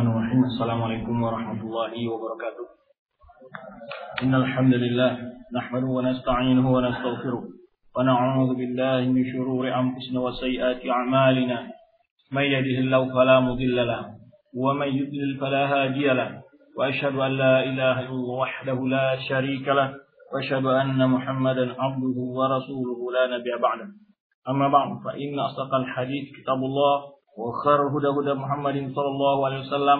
الرحمن الرحيم السلام عليكم ورحمة الله وبركاته إن الحمد لله نحمده ونستعينه ونستغفره ونعوذ بالله من شرور أنفسنا وسيئات أعمالنا من يهده الله فلا مضل له ومن يضلل فلا هادي له وأشهد أن لا إله إلا الله وحده لا شريك له وأشهد أن محمدا عبده ورسوله لا نبي بعده أما بعد فإن أصدق الحديث كتاب الله وخير هدى هدى محمد صلى الله عليه وسلم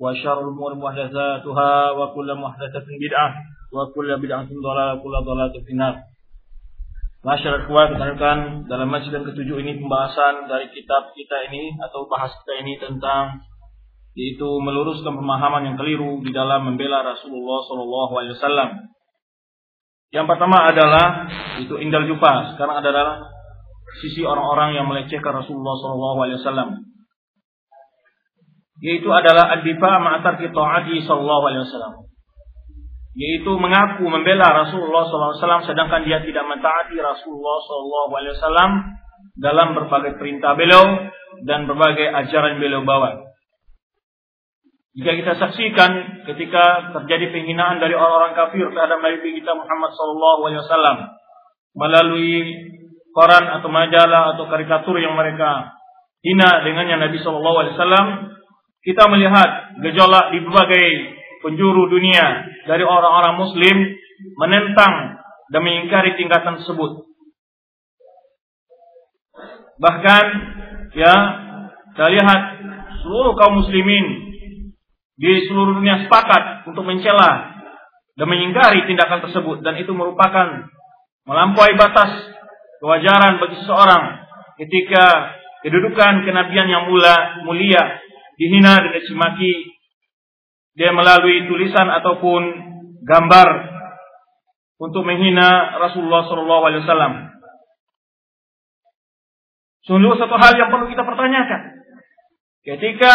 وشر الأمور محدثاتها وكل محدثة بدعة وكل بدعة ضلالة وكل ضلالة في النار Masyarakat kuat rekan dalam masjid yang ketujuh ini pembahasan dari kitab kita ini atau bahas kita ini tentang yaitu meluruskan pemahaman yang keliru di dalam membela Rasulullah Shallallahu Alaihi Wasallam. Yang pertama adalah itu indal jufa. Sekarang adalah sisi orang-orang yang melecehkan Rasulullah SAW. Yaitu adalah ad-difa ma'atar ta'ati wasallam. Yaitu mengaku membela Rasulullah SAW sedangkan dia tidak mentaati Rasulullah SAW dalam berbagai perintah beliau dan berbagai ajaran beliau bawa. Jika kita saksikan ketika terjadi penghinaan dari orang-orang kafir terhadap Nabi kita Muhammad SAW melalui koran atau majalah atau karikatur yang mereka hina dengannya Nabi Shallallahu Alaihi Wasallam, kita melihat gejolak di berbagai penjuru dunia dari orang-orang Muslim menentang dan mengingkari tingkatan tersebut. Bahkan ya kita lihat seluruh kaum muslimin di seluruh dunia sepakat untuk mencela dan mengingkari tindakan tersebut dan itu merupakan melampaui batas kewajaran bagi seseorang ketika kedudukan kenabian yang mula, mulia dihina dan dicemaki dia melalui tulisan ataupun gambar untuk menghina Rasulullah Shallallahu Alaihi. Sungguh satu hal yang perlu kita pertanyakan. Ketika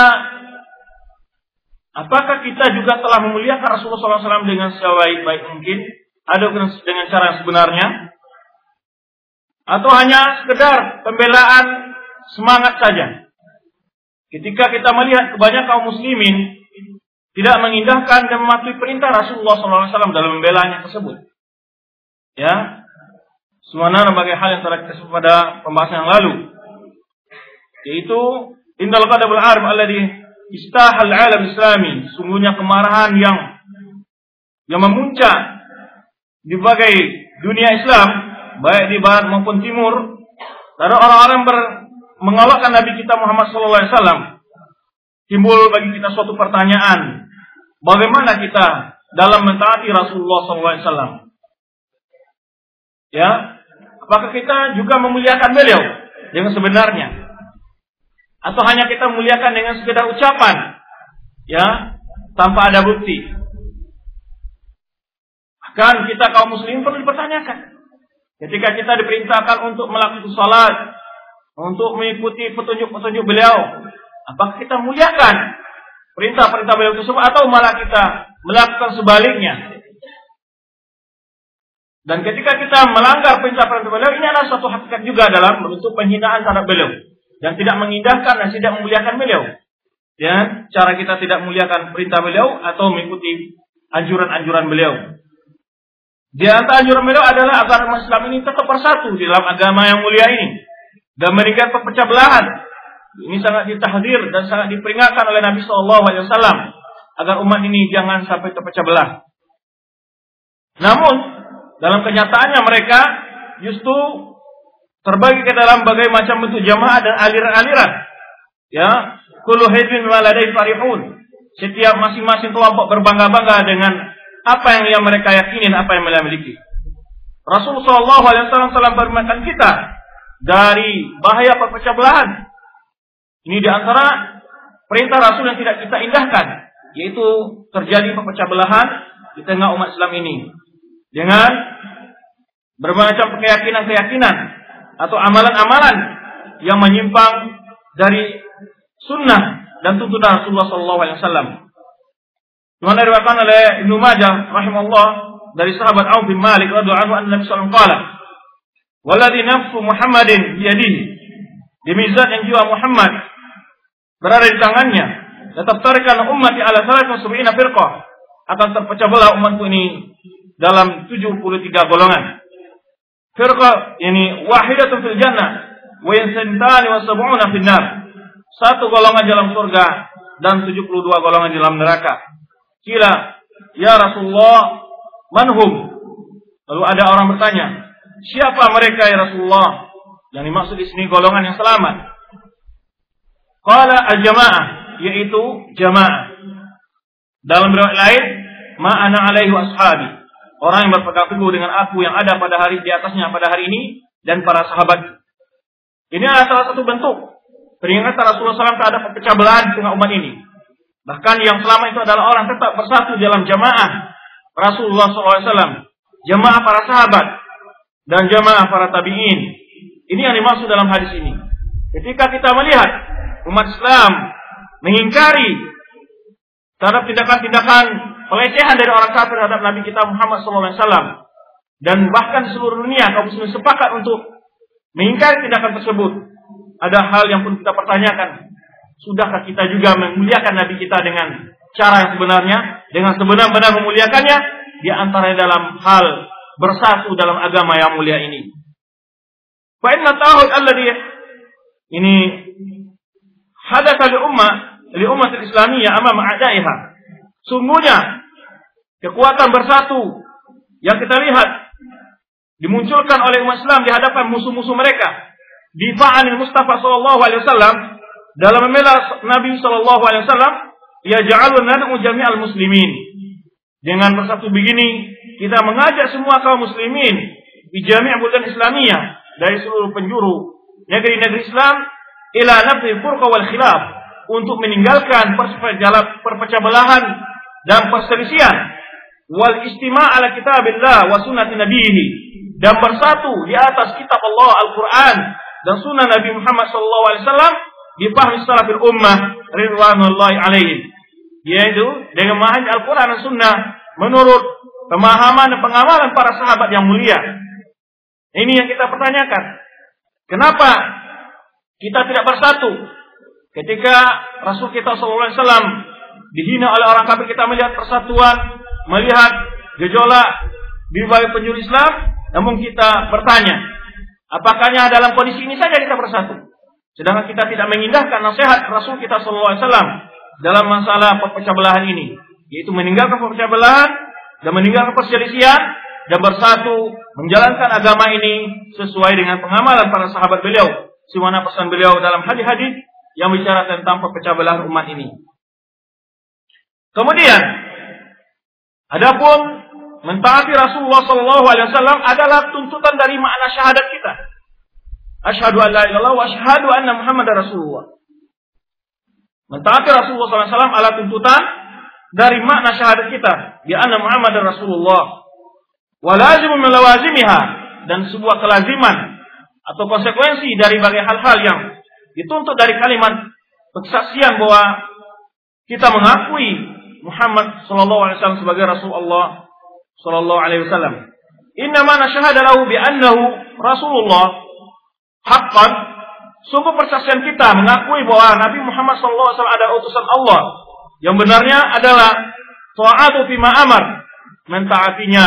apakah kita juga telah memuliakan Rasulullah SAW dengan sebaik-baik mungkin? Ada dengan cara yang sebenarnya? Atau hanya sekedar pembelaan semangat saja. Ketika kita melihat kebanyakan kaum muslimin tidak mengindahkan dan mematuhi perintah Rasulullah SAW dalam membelanya tersebut. Ya, semua sebagai hal yang telah kita pada pembahasan yang lalu. Yaitu indal qadabul arab alladhi istahal alam islami. Sungguhnya kemarahan yang yang memuncak di berbagai dunia Islam baik di barat maupun timur, karena orang-orang ber, mengalahkan Nabi kita Muhammad SAW, timbul bagi kita suatu pertanyaan, bagaimana kita dalam mentaati Rasulullah SAW? Ya, apakah kita juga memuliakan beliau dengan sebenarnya? Atau hanya kita memuliakan dengan sekedar ucapan, ya, tanpa ada bukti? Bahkan kita kaum muslim perlu dipertanyakan. Ketika kita diperintahkan untuk melakukan salat, untuk mengikuti petunjuk-petunjuk beliau, apakah kita muliakan perintah-perintah beliau tersebut atau malah kita melakukan sebaliknya? Dan ketika kita melanggar perintah-perintah beliau, ini adalah suatu hakikat juga dalam bentuk penghinaan terhadap beliau dan tidak mengindahkan dan tidak memuliakan beliau. Ya, cara kita tidak memuliakan perintah beliau atau mengikuti anjuran-anjuran beliau. Di antara anjuran beliau adalah agar Islam ini tetap bersatu di dalam agama yang mulia ini dan meninggalkan perpecah belahan. Ini sangat ditahdir dan sangat diperingatkan oleh Nabi Wasallam agar umat ini jangan sampai terpecah belah. Namun dalam kenyataannya mereka justru terbagi ke dalam berbagai macam bentuk jamaah dan aliran-aliran. Ya, kullu hizbin waladai farihun. Setiap masing-masing kelompok berbangga-bangga dengan apa yang mereka yakini apa yang mereka miliki. Rasulullah SAW telah bermakan kita dari bahaya perpecah belahan. Ini di antara perintah Rasul yang tidak kita indahkan, yaitu terjadi perpecah belahan di tengah umat Islam ini dengan bermacam keyakinan-keyakinan atau amalan-amalan yang menyimpang dari sunnah dan tuntunan Rasulullah SAW. Mana diriwayatkan oleh Ibnu Majah rahimahullah dari sahabat Auf bin Malik radhiyallahu anhu Nabi sallallahu alaihi wasallam "Walladhi nafsu Muhammadin biyadihi." Demi zat yang jiwa Muhammad berada di tangannya, Lataftarikan ummati ala salat sab'ina firqah. Akan terpecah belah umatku ini dalam 73 golongan. Firqah ini wahidatun fil jannah wa yansantani wa sab'una fil nar. Satu golongan dalam surga dan 72 golongan di dalam neraka. Kila, ya Rasulullah, manhum? Lalu ada orang bertanya, siapa mereka ya Rasulullah? Yang dimaksud di sini golongan yang selamat. Qala al-jamaah, yaitu jamaah. Dalam riwayat lain, ma'ana alaihi ashabi. Orang yang berpegang teguh dengan aku yang ada pada hari di atasnya pada hari ini dan para sahabat. Ini adalah salah satu bentuk peringatan Rasulullah SAW terhadap pecah belahan di tengah umat ini. Bahkan yang selama itu adalah orang tetap bersatu dalam jamaah Rasulullah SAW, jamaah para sahabat dan jamaah para tabiin. Ini yang dimaksud dalam hadis ini. Ketika kita melihat umat Islam mengingkari terhadap tindakan-tindakan pelecehan dari orang kafir terhadap Nabi kita Muhammad SAW dan bahkan seluruh dunia kaum muslimin sepakat untuk mengingkari tindakan tersebut. Ada hal yang pun kita pertanyakan. Sudahkah kita juga memuliakan Nabi kita dengan cara yang sebenarnya, dengan sebenar-benar memuliakannya, di antaranya dalam hal bersatu dalam agama yang mulia ini. Fa inna ta'hud alladhi ini hadatsa li ummah li ummah islamiyah amama a'daiha. Sungguhnya kekuatan bersatu yang kita lihat dimunculkan oleh umat Islam di hadapan musuh-musuh mereka. Difa'anil Mustafa sallallahu alaihi wasallam dalam membela Nabi sallallahu alaihi wasallam ya ja'alun nad'u jami'al muslimin. Dengan bersatu begini kita mengajak semua kaum muslimin di jami' bulan Islamiyah dari seluruh penjuru negeri-negeri Islam ila nafsi furqa wal khilaf untuk meninggalkan perpecah belahan dan perselisihan wal istima' ala kitabillah wa sunnati nabiyhi dan bersatu di atas kitab Allah Al-Qur'an dan sunnah Nabi Muhammad sallallahu alaihi wasallam di pahmi salafil ummah ridwanullahi alaihim yaitu dengan memahami Al-Quran dan Sunnah menurut pemahaman dan pengamalan para sahabat yang mulia. Ini yang kita pertanyakan. Kenapa kita tidak bersatu? Ketika Rasul kita SAW dihina oleh orang kafir, kita melihat persatuan, melihat gejolak di bawah penjuru Islam, namun kita bertanya, apakahnya dalam kondisi ini saja kita bersatu? Sedangkan kita tidak mengindahkan nasihat Rasul kita SAW dalam masalah perpecah belahan ini, yaitu meninggalkan perpecah belahan dan meninggalkan perselisihan dan bersatu menjalankan agama ini sesuai dengan pengamalan para sahabat beliau. Simana pesan beliau dalam hadis-hadis yang bicara tentang perpecah belahan umat ini. Kemudian, adapun mentaati Rasulullah Shallallahu Alaihi Wasallam adalah tuntutan dari makna syahadat kita. Asyhadu an la ilaha illallah wa asyhadu anna Muhammad Rasulullah. Mentaati Rasulullah SAW adalah tuntutan dari makna syahadat kita. Di anna Muhammad Rasulullah. Walazim melawazimiha. Dan sebuah kelaziman atau konsekuensi dari bagai hal-hal yang dituntut dari kalimat kesaksian bahwa kita mengakui Muhammad sallallahu alaihi wasallam sebagai Rasulullah sallallahu alaihi wasallam. Inna mana syahada lahu bi annahu Rasulullah haqqan Sungguh persaksian kita mengakui bahwa Nabi Muhammad SAW adalah utusan Allah. Yang benarnya adalah ta'atu fima amar. Mentaatinya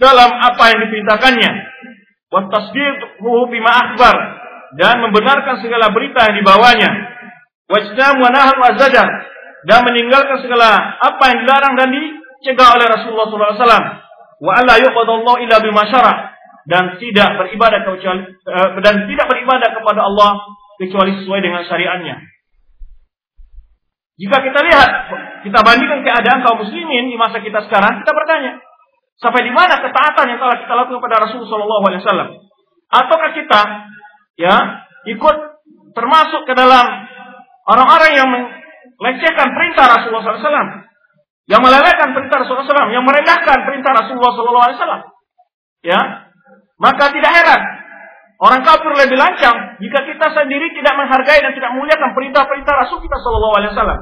dalam apa yang diperintahkannya. Wa tasdiquhu fima akhbar. Dan membenarkan segala berita yang dibawanya. Wajdamu wa nahan wa. Dan meninggalkan segala apa yang dilarang dan dicegah oleh Rasulullah SAW. Wa alla yuqadallahu illa bima syara' dan tidak beribadah kecuali uh, dan tidak beribadah kepada Allah kecuali sesuai dengan syariatnya. Jika kita lihat, kita bandingkan keadaan kaum muslimin di masa kita sekarang, kita bertanya, sampai di mana ketaatan yang telah kita lakukan kepada Rasulullah Shallallahu Alaihi Wasallam? Ataukah kita ya ikut termasuk ke dalam orang-orang yang melecehkan perintah Rasulullah SAW, yang melelehkan perintah Rasulullah SAW, yang merendahkan perintah Rasulullah SAW, ya maka tidak heran orang kafir lebih lancang jika kita sendiri tidak menghargai dan tidak memuliakan perintah-perintah Rasul kita Shallallahu Alaihi Wasallam.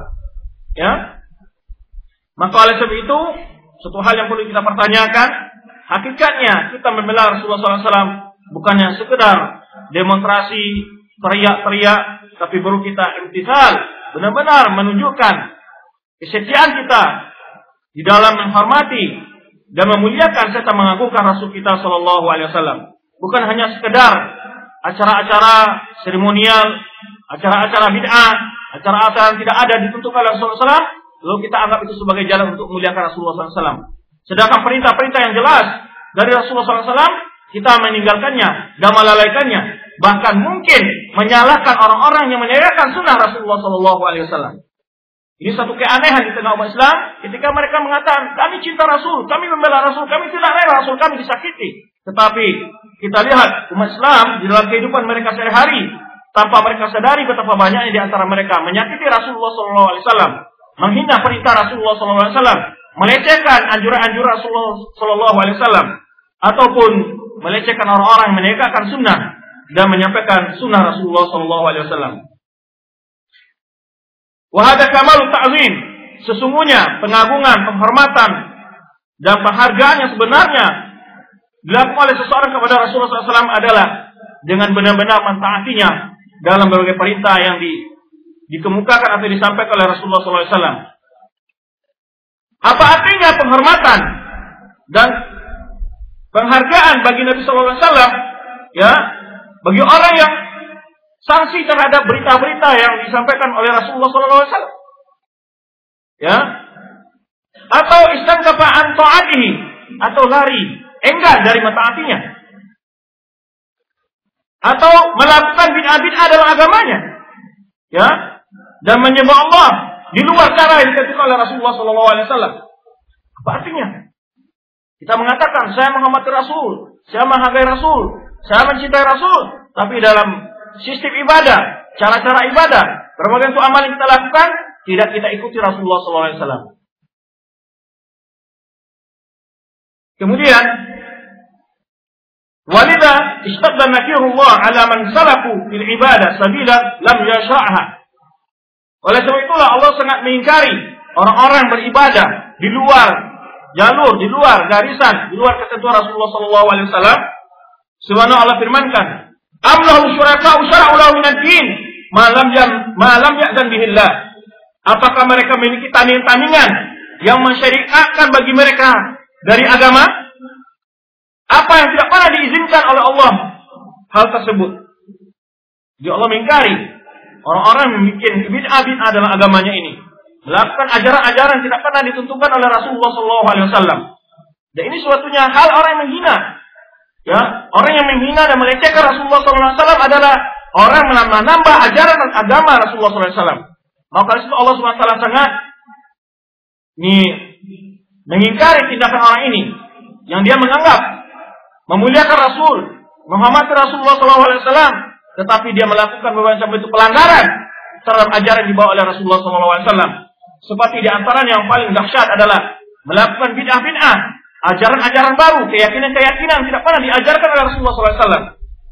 Ya, maka oleh sebab itu satu hal yang perlu kita pertanyakan, hakikatnya kita membela Rasulullah SAW bukannya sekedar demonstrasi teriak-teriak, tapi baru kita imtisal benar-benar menunjukkan kesetiaan kita di dalam menghormati dan memuliakan serta mengagungkan Rasul kita Shallallahu Alaihi Wasallam. Bukan hanya sekedar acara-acara seremonial, acara-acara bid'ah, acara-acara yang tidak ada ditentukan oleh Rasulullah SAW, lalu kita anggap itu sebagai jalan untuk memuliakan Rasulullah SAW. Sedangkan perintah-perintah yang jelas dari Rasulullah SAW, kita meninggalkannya dan melalaikannya. Bahkan mungkin menyalahkan orang-orang yang menyalahkan sunnah Rasulullah SAW. Ini satu keanehan di tengah umat Islam ketika mereka mengatakan kami cinta Rasul, kami membela Rasul, kami tidak rela Rasul kami disakiti. Tetapi kita lihat umat Islam di dalam kehidupan mereka sehari-hari tanpa mereka sadari betapa banyaknya di antara mereka menyakiti Rasulullah SAW, menghina perintah Rasulullah SAW, melecehkan anjuran-anjuran Rasulullah SAW, ataupun melecehkan orang-orang yang menegakkan sunnah dan menyampaikan sunnah Rasulullah SAW. Wahada kamal ta'zim. Sesungguhnya pengagungan, penghormatan, dan penghargaan yang sebenarnya dilakukan oleh seseorang kepada Rasulullah SAW adalah dengan benar-benar mentaatinya dalam berbagai perintah yang di, dikemukakan atau disampaikan oleh Rasulullah SAW. Apa artinya penghormatan dan penghargaan bagi Nabi SAW? Ya, bagi orang yang sanksi terhadap berita-berita yang disampaikan oleh Rasulullah SAW. Ya, atau istan kafaan taatihi atau lari enggan dari mentaatinya atau melakukan bid'ah-bid'ah dalam agamanya ya dan menyembah Allah di luar cara yang ditentukan oleh Rasulullah SAW. Apa artinya? Kita mengatakan saya menghormati Rasul, saya menghargai Rasul, saya mencintai Rasul, tapi dalam sistem ibadah, cara-cara ibadah, berbagai bentuk amal yang kita lakukan, tidak kita ikuti Rasulullah SAW. Kemudian, walida istadda nakirullah ala man salaku fil ibadah sabila lam yasha'ha. Oleh sebab itulah Allah sangat mengingkari orang-orang beribadah di luar jalur, di luar garisan, di luar ketentuan Rasulullah SAW. Subhanahu Allah firmankan, Am lahu syuraka usara'u lahu minad din malam yang malam ya'zan bihillah. Apakah mereka memiliki tandingan-tandingan yang mensyariatkan bagi mereka dari agama? Apa yang tidak pernah diizinkan oleh Allah hal tersebut. Jadi Allah mengingkari orang-orang yang membuat bid'ah-bid'ah dalam agamanya ini. Melakukan ajaran-ajaran tidak pernah ditentukan oleh Rasulullah SAW. Dan ini suatunya hal orang yang menghina Ya, orang yang menghina dan melecehkan Rasulullah SAW adalah orang yang menambah ajaran dan agama Rasulullah SAW. Maka itu Allah SWT sangat ini mengingkari tindakan orang ini yang dia menganggap memuliakan Rasul, menghormati Rasulullah SAW, tetapi dia melakukan beberapa bentuk pelanggaran terhadap ajaran dibawa oleh Rasulullah SAW. Seperti di antaranya yang paling dahsyat adalah melakukan bid'ah-bid'ah ajaran-ajaran baru, keyakinan-keyakinan tidak pernah diajarkan oleh Rasulullah SAW.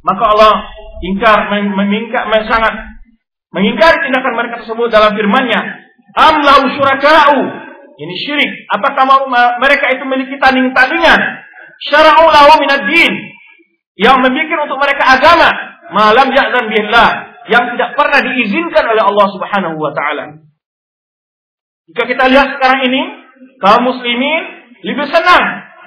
Maka Allah ingkar, memingkar, sangat mengingkari tindakan mereka tersebut dalam firman-Nya. Amlau syuraka'u. Ini syirik. Apakah mereka itu memiliki tanding-tandingan? Syara'u lahu minad din. Yang membuat untuk mereka agama. Malam ya'zan billah. Yang tidak pernah diizinkan oleh Allah subhanahu wa ta'ala. Jika kita lihat sekarang ini, kaum muslimin lebih senang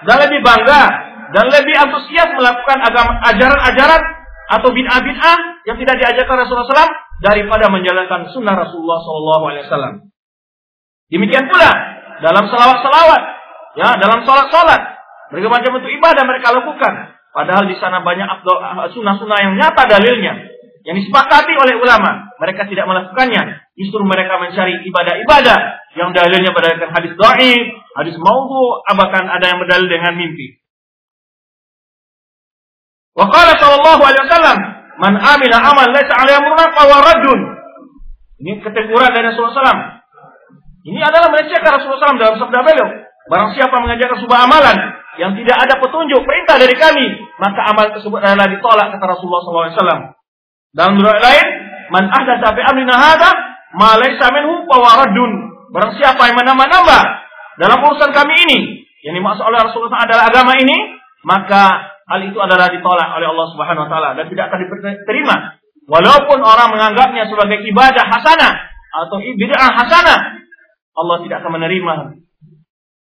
dan lebih bangga dan lebih antusias melakukan agama ajaran-ajaran atau bid'ah-bid'ah yang tidak diajarkan Rasulullah SAW daripada menjalankan sunnah Rasulullah SAW. Demikian pula dalam salawat-salawat, ya dalam sholat-sholat, berbagai macam bentuk ibadah mereka lakukan. Padahal di sana banyak sunnah-sunnah yang nyata dalilnya yang disepakati oleh ulama. Mereka tidak melakukannya. Justru mereka mencari ibadah-ibadah yang dalilnya berdasarkan hadis dhaif, hadis maudhu, bahkan ada yang berdalil dengan mimpi. Wa qala sallallahu alaihi wasallam, "Man amila amal laysa alaihi amruna fa rajul." Ini keteguran dari Rasulullah SAW. Ini adalah melecehkan Rasulullah SAW dalam sabda beliau. Barang siapa mengajarkan sebuah amalan yang tidak ada petunjuk perintah dari kami, maka amal tersebut adalah ditolak kata Rasulullah SAW. Dalam riwayat lain, man ahdatsa fi amrina hadza ma laysa minhu fa waradun. Barang siapa yang menambah-nambah dalam urusan kami ini, yang dimaksud oleh Rasulullah adalah agama ini, maka hal itu adalah ditolak oleh Allah Subhanahu wa taala dan tidak akan diterima. Walaupun orang menganggapnya sebagai ibadah hasanah, atau bid'ah hasanah, Allah tidak akan menerima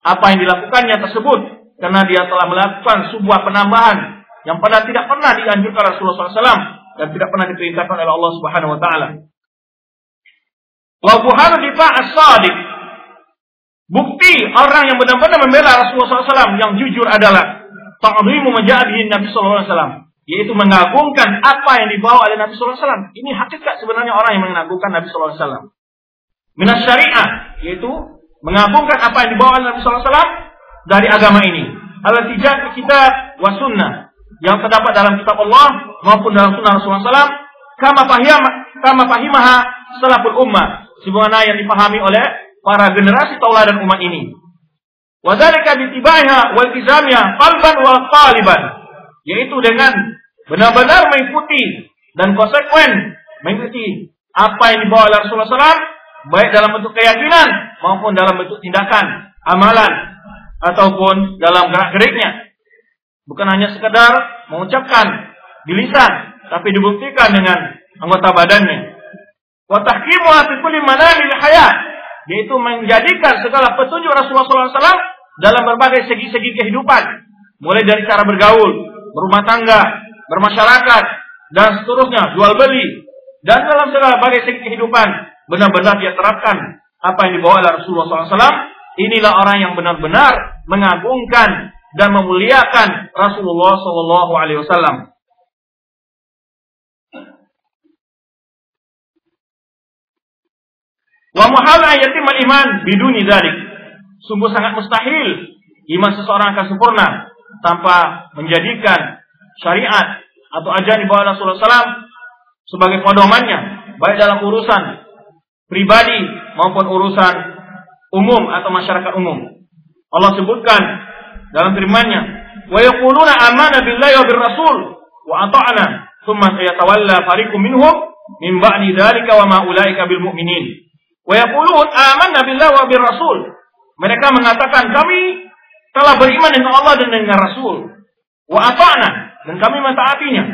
apa yang dilakukannya tersebut karena dia telah melakukan sebuah penambahan yang pada tidak pernah dianjurkan Rasulullah SAW dan tidak pernah diperintahkan oleh Allah Subhanahu Wa Taala. Wa buhanu difa as-sadiq. Bukti orang yang benar-benar membela Rasulullah SAW yang jujur adalah ta'zimu majadihi Nabi sallallahu alaihi wasallam, yaitu mengagungkan apa yang dibawa oleh Nabi sallallahu alaihi wasallam. Ini hakikat sebenarnya orang yang mengagungkan Nabi sallallahu alaihi wasallam. Minas syariah, yaitu mengagungkan apa yang dibawa oleh Nabi sallallahu alaihi wasallam dari agama ini. Al-tijah kita wa sunnah yang terdapat dalam kitab Allah maupun dalam sunnah Rasulullah SAW kama fahim kama fahimaha salaful ummah sebagaimana yang dipahami oleh para generasi tauladan umat ini. Wadzalika bitibaiha wal wal qaliban. Yaitu dengan benar-benar mengikuti dan konsekuen mengikuti apa yang dibawa oleh Rasulullah SAW baik dalam bentuk keyakinan maupun dalam bentuk tindakan, amalan ataupun dalam gerak-geriknya. Bukan hanya sekedar mengucapkan di lisan, tapi dibuktikan dengan anggota badannya. Tahkimu fi kulli manamil hayat, yaitu menjadikan segala petunjuk Rasulullah SAW dalam berbagai segi-segi kehidupan, mulai dari cara bergaul, berumah tangga, bermasyarakat, dan seterusnya, jual beli, dan dalam segala bagai segi kehidupan, benar-benar dia terapkan apa yang dibawa oleh Rasulullah SAW. Inilah orang yang benar-benar mengagungkan dan memuliakan Rasulullah SAW. Wa muhal ayatim iman biduni dzalik. Sungguh sangat mustahil iman seseorang akan sempurna tanpa menjadikan syariat atau ajaran di Rasulullah SAW sebagai pedomannya, baik dalam urusan pribadi maupun urusan umum atau masyarakat umum. Allah sebutkan dalam firman-Nya, "Wa yaquluna amanna billahi wa bir rasul wa ata'na, thumma sayatawalla fariqum minhum min ba'di dzalika wa ma ulaika bil mu'minin." Wa yaqulun amanna billahi wa bir rasul. Mereka mengatakan kami telah beriman dengan Allah dan dengan Rasul. Wa ata'na dan kami mentaatinya.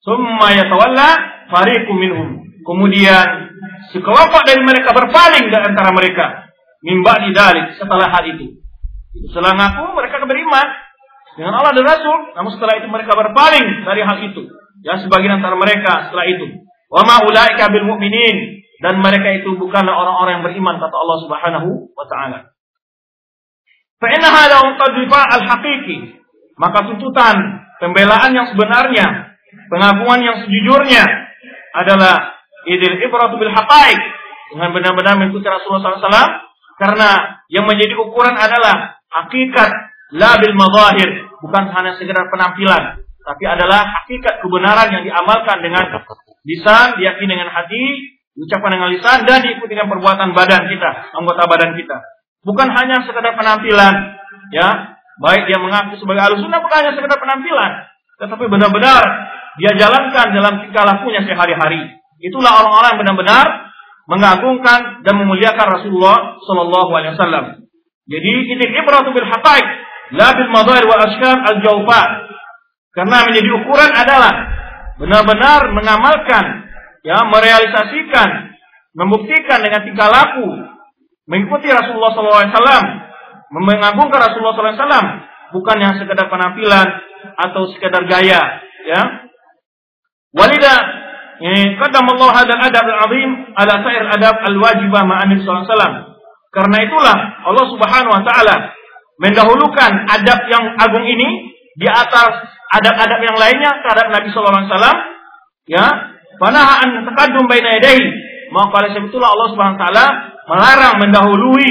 Summa yatawalla fariqum minhum. Kemudian sekelompok dari mereka berpaling dari antara mereka. Mimba di dalik setelah hal itu. Setelah ngaku mereka beriman dengan Allah dan Rasul. Namun setelah itu mereka berpaling dari hal itu. Ya sebagian antara mereka setelah itu. Wa ma ulaika bil mu'minin dan mereka itu bukanlah orang-orang yang beriman kata Allah Subhanahu wa taala. Fa inna hadha al-haqiqi. Maka tuntutan pembelaan yang sebenarnya, pengakuan yang sejujurnya adalah idil ibratu bil haqaiq dengan benar-benar mengikuti Rasulullah SAW karena yang menjadi ukuran adalah hakikat la bil madahir bukan hanya sekedar penampilan tapi adalah hakikat kebenaran yang diamalkan dengan lisan diyakini dengan hati Ucapan dengan lisan dan diikuti dengan perbuatan badan kita, anggota badan kita. Bukan hanya sekedar penampilan, ya. Baik dia mengaku sebagai ahlu sunnah bukan hanya sekedar penampilan, tetapi benar-benar dia jalankan dalam tingkah lakunya sehari-hari. Itulah orang-orang yang benar-benar mengagungkan dan memuliakan Rasulullah Shallallahu Alaihi Wasallam. Jadi ini ibratu bil haqaiq, la bil madair wa ashkar al jawfa. Karena menjadi ukuran adalah benar-benar mengamalkan ya merealisasikan, membuktikan dengan tingkah laku, mengikuti Rasulullah SAW, mengagungkan Rasulullah SAW, bukan yang sekedar penampilan atau sekedar gaya, ya. Walida qadam Allah hadal adab al-azim ala sair adab al-wajibah ma'an SAW. Karena itulah Allah Subhanahu wa taala mendahulukan adab yang agung ini di atas adab-adab yang lainnya terhadap Nabi sallallahu alaihi wasallam ya Fanaha an taqaddum baina yadayhi. Maka oleh sebab itulah Allah Subhanahu wa taala melarang mendahului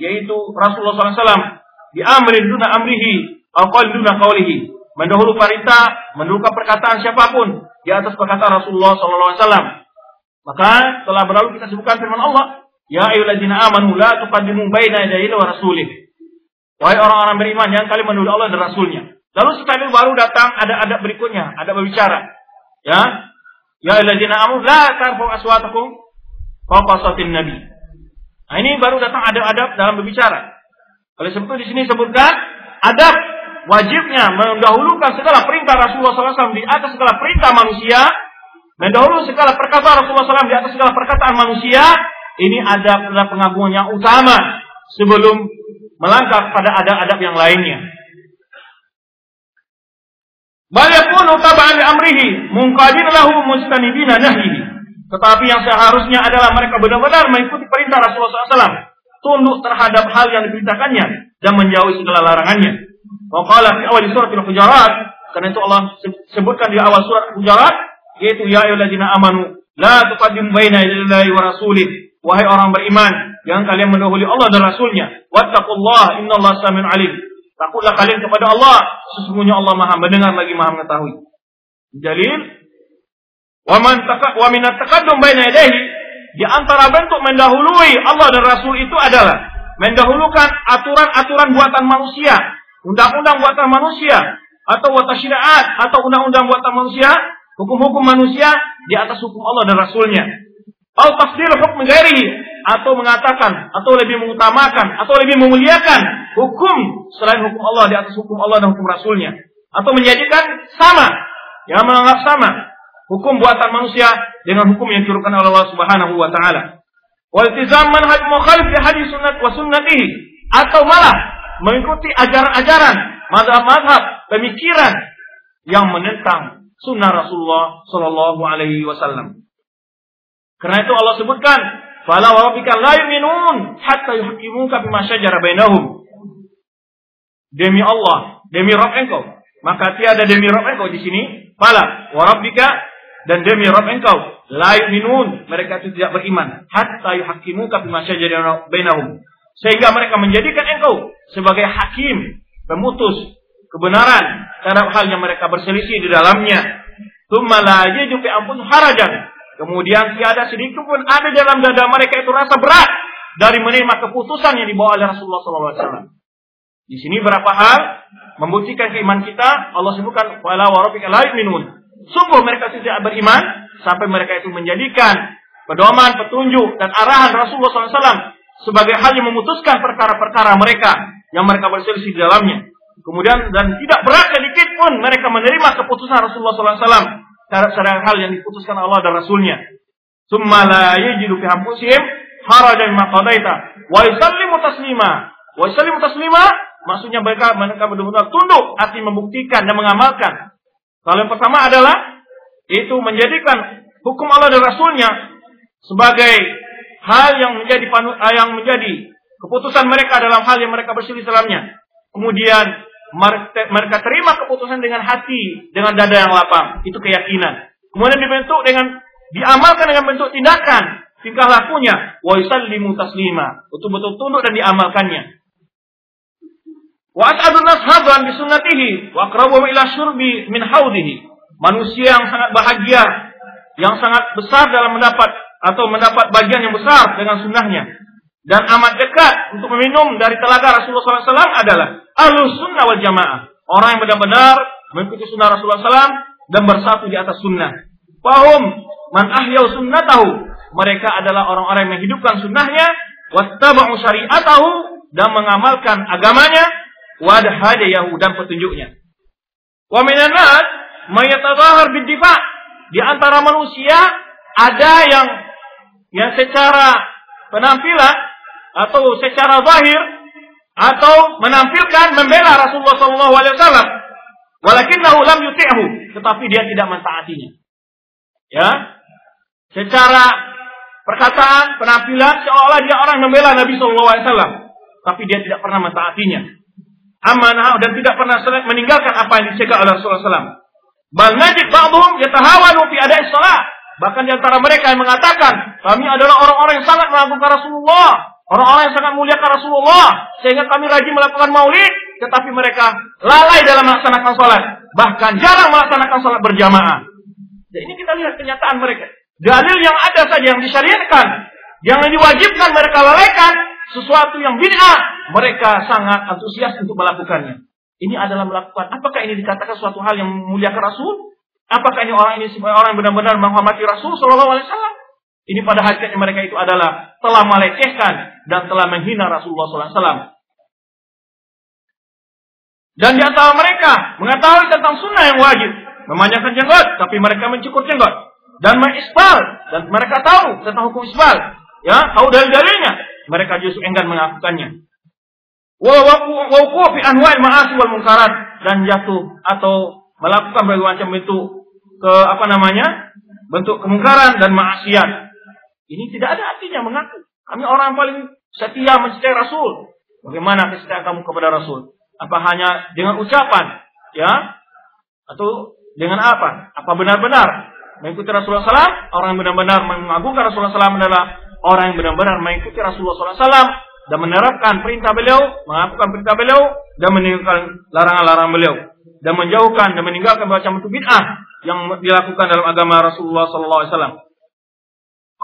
yaitu Rasulullah SAW di amrin duna amrihi atau qaul duna qaulihi. Mendahului mendahulukan perkataan siapa pun di atas perkataan Rasulullah SAW. Maka telah berlalu kita sebutkan firman Allah, Ya ayyuhalladzina amanu la tuqaddimu baina yadayi wa rasulih. Wahai orang-orang beriman, jangan kalian mendahului Allah dan Rasulnya. Lalu setelah itu baru datang ada adab berikutnya, ada berbicara. Ya, Ya alladzina amanu la tarfu aswatakum fawqa sautin nabi. Nah, ini baru datang adab-adab dalam berbicara. Oleh sebab itu di sini sebutkan adab wajibnya mendahulukan segala perintah Rasulullah SAW di atas segala perintah manusia Mendahului segala perkataan Rasulullah SAW di atas segala perkataan manusia. Ini ada pengagungan yang utama sebelum melangkah pada adab-adab yang lainnya. Bal yakunu tab'an amrihi munqadin lahu mustanibina nahyihi. Tetapi yang seharusnya adalah mereka benar-benar mengikuti perintah Rasulullah SAW. Tunduk terhadap hal yang diperintahkannya dan menjauhi segala larangannya. Wa qala fi awal surat Al-Hujurat, karena itu Allah sebutkan di awal surat Al-Hujurat, yaitu ya ayyuhalladzina amanu la tuqaddimu baina yadayi wa rasulih. Wahai orang beriman, jangan kalian mendahului Allah dan Rasulnya. Wattaqullah innallaha samiun alim. Takutlah kalian kepada Allah, sesungguhnya Allah Maha mendengar lagi Maha mengetahui. Dalil wa man wa baina yadayhi di antara bentuk mendahului Allah dan Rasul itu adalah mendahulukan aturan-aturan buatan manusia, undang-undang buatan manusia, atau syariat atau undang-undang buatan manusia, hukum-hukum manusia di atas hukum Allah dan Rasulnya. Al tafsir hukum gairi atau mengatakan atau lebih mengutamakan atau lebih memuliakan hukum selain hukum Allah di atas hukum Allah dan hukum Rasulnya atau menjadikan sama yang menganggap sama hukum buatan manusia dengan hukum yang diturunkan oleh Allah Subhanahu wa taala. Waltizam manhaj mukhalif li hadis sunnat wa sunnatihi atau malah mengikuti ajaran-ajaran mazhab-mazhab pemikiran yang menentang sunnah Rasulullah Shallallahu Alaihi Wasallam. Karena itu Allah sebutkan, "Fala rabbika la yu'minun hatta yuhaqqimuka bima syajara bainahum." Demi Allah, demi Rabb engkau, maka tiada demi Rabb engkau di sini. Fala wa dan demi Rabb engkau la yu'minun. Mereka itu tidak beriman. Hatta yuhaqqimuka bima syajara bainahum. Sehingga mereka menjadikan engkau sebagai hakim pemutus kebenaran terhadap hal yang mereka berselisih di dalamnya. Tsumma la yajidu fi harajan kemudian tiada sedikit pun ada dalam dada mereka itu rasa berat dari menerima keputusan yang dibawa oleh Rasulullah SAW. Di sini berapa hal membuktikan keiman kita. Allah sebutkan wala wa rabbika la yu'minun. Sungguh mereka tidak beriman sampai mereka itu menjadikan pedoman, petunjuk dan arahan Rasulullah SAW sebagai hal yang memutuskan perkara-perkara mereka yang mereka berselisih di dalamnya. Kemudian dan tidak berat sedikit pun mereka menerima keputusan Rasulullah SAW terhadap hal yang diputuskan Allah dan Rasulnya. Summa la yajidu fi anfusihim harajan mimma qadaita wa yusallimu taslima. Wa yusallimu taslima maksudnya mereka mereka benar-benar tunduk arti membuktikan dan mengamalkan kalau yang pertama adalah itu menjadikan hukum Allah dan Rasulnya sebagai hal yang menjadi eh, yang menjadi keputusan mereka dalam hal yang mereka berselisih dalamnya. Kemudian mereka terima keputusan dengan hati, dengan dada yang lapang. Itu keyakinan. Kemudian dibentuk dengan diamalkan dengan bentuk tindakan, tingkah lakunya. Wa yusallimu taslima. Betul-betul tunduk dan diamalkannya. Wa as'adun nas hadan bi sunnatihi wa aqrabu ila syurbi min haudihi. Manusia yang sangat bahagia, yang sangat besar dalam mendapat atau mendapat bagian yang besar dengan sunnahnya dan amat dekat untuk meminum dari telaga Rasulullah SAW adalah ahlus sunnah wal jamaah. Orang yang benar-benar mengikuti sunnah Rasulullah SAW dan bersatu di atas sunnah. Fahum man ahyau sunnatahu. Mereka adalah orang-orang yang menghidupkan sunnahnya. Wattaba'u syari'atahu. Dan mengamalkan agamanya wad hadayahu dan petunjuknya. Wa minan nas mayatadhahar bidifa. Di antara manusia ada yang yang secara penampilan atau secara zahir atau menampilkan membela Rasulullah sallallahu alaihi wasallam walakinnahu lam yuti'hu tetapi dia tidak mentaatinya. Ya. Secara perkataan, penampilan seolah dia orang membela Nabi sallallahu alaihi wasallam tapi dia tidak pernah mentaatinya amanah dan tidak pernah meninggalkan apa yang dicegah oleh Rasulullah SAW. Bal yatahawanu fi ada'i salat. Bahkan di antara mereka yang mengatakan, kami adalah orang-orang yang sangat mengagungkan Rasulullah, orang-orang yang sangat muliakan Rasulullah, sehingga kami rajin melakukan maulid, tetapi mereka lalai dalam melaksanakan sholat, bahkan jarang melaksanakan sholat berjamaah. Dan ini kita lihat kenyataan mereka. Dalil yang ada saja yang disyariatkan, yang diwajibkan mereka lalaikan, sesuatu yang bid'ah, mereka sangat antusias untuk melakukannya. Ini adalah melakukan. Apakah ini dikatakan suatu hal yang memuliakan Rasul? Apakah ini orang ini orang yang benar-benar menghormati Rasul Shallallahu Alaihi Wasallam? Ini pada hakikatnya mereka itu adalah telah melecehkan dan telah menghina Rasulullah SAW. Dan di antara mereka mengetahui tentang sunnah yang wajib, memanjangkan jenggot, tapi mereka mencukur jenggot. dan mengisbal dan mereka tahu tentang hukum isbal, ya, tahu dalil-dalilnya, mereka justru enggan fi anwa'il munkarat dan jatuh atau melakukan berbagai macam bentuk ke apa namanya? bentuk kemungkaran dan maksiat. Ini tidak ada artinya mengaku. Kami orang paling setia mencintai Rasul. Bagaimana kesetiaan kamu kepada Rasul? Apa hanya dengan ucapan? Ya? Atau dengan apa? Apa benar-benar mengikuti Rasulullah SAW? Orang yang benar-benar mengagungkan Rasulullah SAW adalah orang yang benar-benar mengikuti Rasulullah SAW dan menerapkan perintah beliau, mengakukan perintah beliau, dan meninggalkan larangan-larangan beliau, dan menjauhkan dan meninggalkan macam bentuk bid'ah yang dilakukan dalam agama Rasulullah SAW.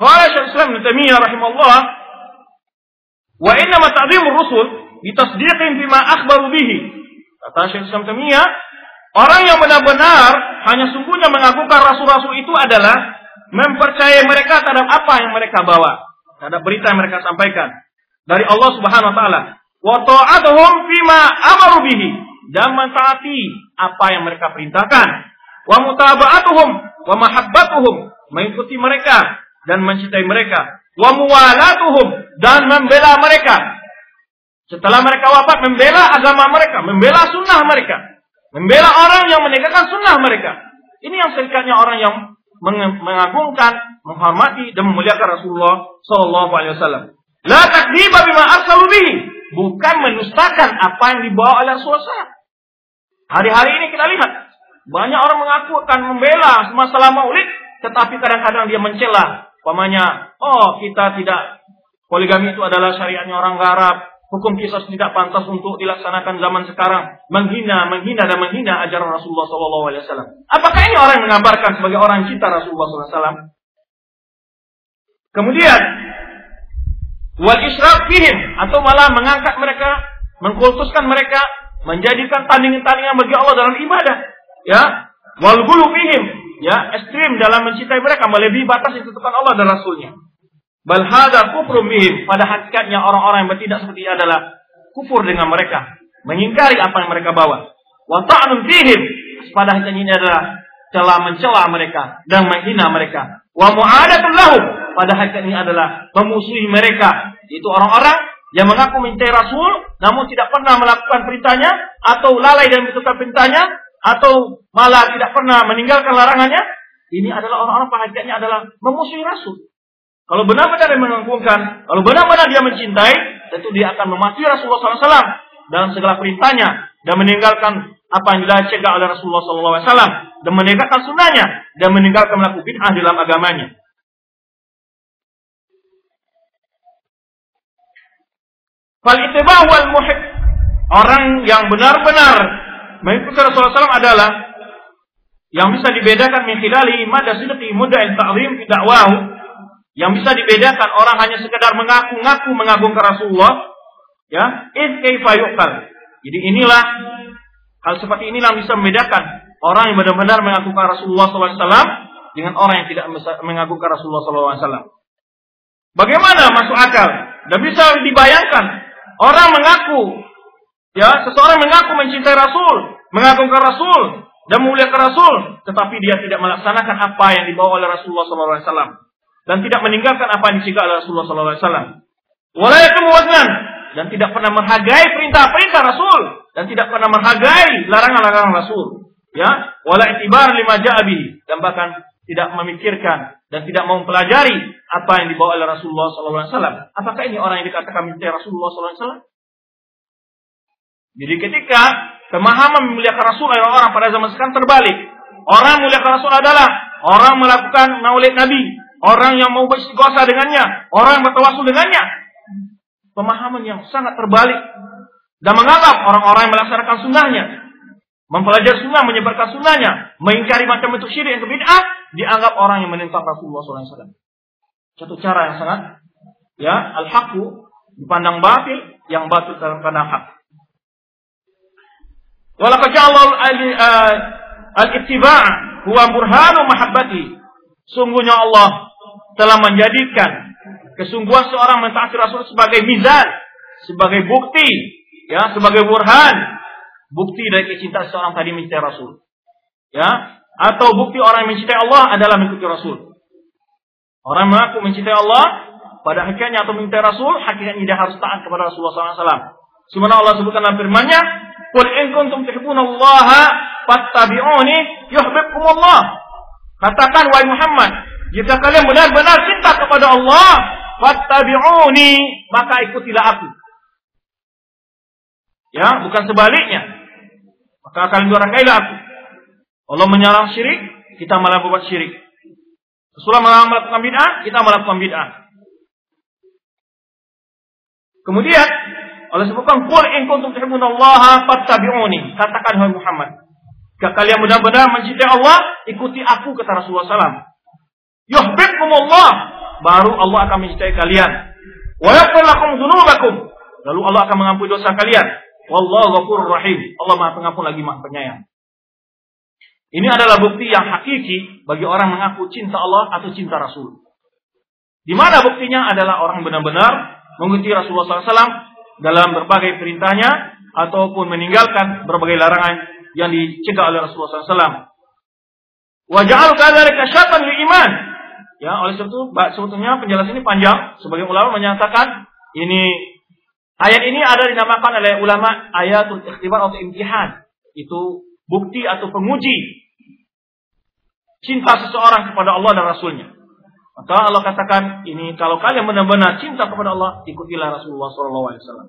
Qala Syekh Islam Ibnu Taimiyah rahimahullah wa inna ma ta'zimur rusul bitasdiqin bima akhbaru bihi. Kata Syekh Islam Taimiyah, orang yang benar-benar hanya sungguhnya mengagungkan rasul-rasul itu adalah mempercayai mereka terhadap apa yang mereka bawa, terhadap berita yang mereka sampaikan dari Allah Subhanahu wa taala. Wa ta'atuhum fima amaru bihi dan mentaati apa yang mereka perintahkan. Wa mutaba'atuhum wa mahabbatuhum mengikuti mereka dan mencintai mereka. Wa muwalatuhum dan membela mereka. Setelah mereka wafat membela agama mereka, membela sunnah mereka, membela orang yang menegakkan sunnah mereka. Ini yang serikatnya orang yang mengagungkan, menghormati dan memuliakan Rasulullah Shallallahu Alaihi Wasallam. La takdziba bima arsalu bihi, bukan menustakan apa yang dibawa oleh Rasulullah Hari-hari ini kita lihat banyak orang mengaku akan membela masalah maulid, tetapi kadang-kadang dia mencela Pamanya, oh kita tidak poligami itu adalah syariatnya orang Arab. Hukum kisah tidak pantas untuk dilaksanakan zaman sekarang. Menghina, menghina dan menghina ajaran Rasulullah SAW. Apakah ini orang yang mengabarkan sebagai orang cinta Rasulullah SAW? Kemudian, wal isyraq fihim atau malah mengangkat mereka, mengkultuskan mereka, menjadikan tandingan-tandingan bagi Allah dalam ibadah. Ya, wal fihim ya ekstrim dalam mencintai mereka melebihi batas yang Allah dan Rasulnya. Bal hadza kufrum. Pada hakikatnya orang-orang yang bertindak seperti ini adalah kufur dengan mereka, mengingkari apa yang mereka bawa. Wa ta'nun fihim. Pada hakikatnya ini adalah celah mencela mereka dan menghina mereka. Wa mu'adatul lahum. Pada hakikatnya ini adalah memusuhi mereka. Itu orang-orang yang mengaku mencintai Rasul namun tidak pernah melakukan perintahnya atau lalai dan menentukan perintahnya atau malah tidak pernah meninggalkan larangannya, ini adalah orang-orang perhatiannya adalah memusuhi Rasul. Kalau benar-benar dia mengagungkan, kalau benar-benar dia mencintai, tentu dia akan mematuhi Rasulullah SAW dalam segala perintahnya dan meninggalkan apa yang dicegah oleh Rasulullah SAW dan meninggalkan sunnahnya dan meninggalkan melakukan bid'ah dalam agamanya. Fal wal muhib orang yang benar-benar mengikuti Rasulullah SAW adalah yang bisa dibedakan min khilali mada sidqi muda'il ta'zim fi da'wahu yang bisa dibedakan orang hanya sekedar mengaku-ngaku mengagungkan Rasulullah ya in kaifa yuqal jadi inilah hal seperti inilah yang bisa membedakan orang yang benar-benar mengagungkan Rasulullah SAW dengan orang yang tidak mengagungkan Rasulullah SAW. Bagaimana masuk akal? Dan bisa dibayangkan orang mengaku Ya, seseorang mengaku mencintai Rasul, mengagungkan Rasul dan memuliakan Rasul, tetapi dia tidak melaksanakan apa yang dibawa oleh Rasulullah SAW dan tidak meninggalkan apa yang dicegah oleh Rasulullah SAW. Walayakum waznan dan tidak pernah menghargai perintah-perintah Rasul dan tidak pernah menghargai larangan-larangan Rasul. Ya, wala itibar lima ja'abi dan bahkan tidak memikirkan dan tidak mau mempelajari apa yang dibawa oleh Rasulullah SAW. Apakah ini orang yang dikatakan mencintai Rasulullah SAW? Jadi ketika pemahaman memuliakan Rasul oleh orang pada zaman sekarang terbalik. Orang memuliakan Rasul adalah orang melakukan maulid Nabi, orang yang mau beristighosah dengannya, orang yang bertawasul dengannya. Pemahaman yang sangat terbalik dan menganggap orang-orang yang melaksanakan sunnahnya, mempelajari sunnah, menyebarkan sunnahnya, mengingkari macam bentuk syirik yang bid'ah, dianggap orang yang menentang Rasulullah SAW. Satu cara yang sangat ya al-haqqu dipandang batil, yang batil terpandang hak. Walaqad ja'ala eh, al-ittiba' huwa burhanu mahabbati. Sungguhnya Allah telah menjadikan kesungguhan seorang mentaati Rasul sebagai mizan, sebagai bukti, ya, sebagai burhan, bukti dari kecintaan seorang tadi mencintai Rasul. Ya, atau bukti orang yang mencintai Allah adalah mengikuti Rasul. Orang mengaku mencintai Allah, pada hakikatnya atau mencintai Rasul, hakikatnya dia harus taat kepada Rasulullah SAW. Sebenarnya Allah sebutkan dalam firman-Nya, "Qul in kuntum tuhibbunallaha fattabi'uni yuhibbukumullah." Katakan wahai Muhammad, jika kalian benar-benar cinta kepada Allah, fattabi'uni, maka ikutilah aku. Ya, bukan sebaliknya. Maka kalian durakailah aku. Allah menyerang syirik, kita malah berbuat syirik. Rasulullah melakukan bid'ah, kita melakukan bid'ah. Kemudian Allah sebutkan qul in kuntum tuhibbunallaha fattabi'uni. Katakan wahai Muhammad, jika kalian benar-benar mencintai Allah, ikuti aku kata Rasulullah SAW. Yuhibbukumullah, baru Allah akan mencintai kalian. Wa yaghfir lakum dzunubakum. Lalu Allah akan mengampuni dosa kalian. Wallahu ghafurur rahim. Allah Maha Pengampun lagi Maha Penyayang. Ini adalah bukti yang hakiki bagi orang mengaku cinta Allah atau cinta Rasul. Di mana buktinya adalah orang benar-benar mengikuti Rasulullah SAW dalam berbagai perintahnya ataupun meninggalkan berbagai larangan yang dicegah oleh Rasulullah SAW. Wajah kadzalika syatan li iman. Ya, oleh sebab itu sebetulnya penjelasan ini panjang. Sebagai ulama menyatakan ini ayat ini ada dinamakan oleh ulama ayatul ikhtibar atau imtihan. Itu bukti atau penguji cinta seseorang kepada Allah dan Rasulnya. Maka Allah katakan ini kalau kalian benar-benar cinta kepada Allah, ikutilah Rasulullah SAW.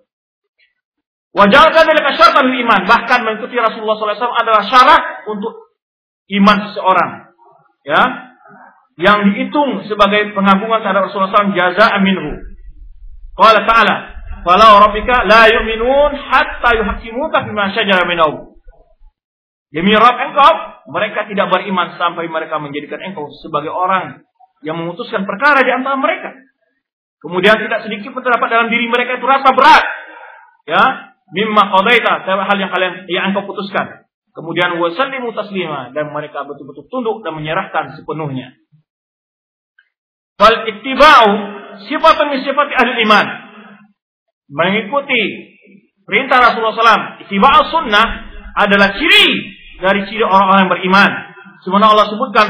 Wajalkan dari syaratan iman. Bahkan mengikuti Rasulullah SAW adalah syarat untuk iman seseorang. Ya, yang dihitung sebagai pengagungan terhadap Rasulullah SAW jaza aminhu. Qala ta'ala, "Fala rabbika la yu'minun hatta yuhaqqimuka fima syajara bainahum." Demi Rabb engkau, mereka tidak beriman sampai mereka menjadikan engkau sebagai orang yang memutuskan perkara di antara mereka. Kemudian tidak sedikit pun terdapat dalam diri mereka itu rasa berat. Ya, mimma qadaita, hal yang kalian yang engkau putuskan. Kemudian wasallimu taslima dan mereka betul-betul tunduk dan menyerahkan sepenuhnya. Fal ittiba'u sifatun min sifati ahli iman. Mengikuti perintah Rasulullah SAW, ittiba'u sunnah adalah ciri dari ciri orang-orang yang beriman. Sebenarnya Allah sebutkan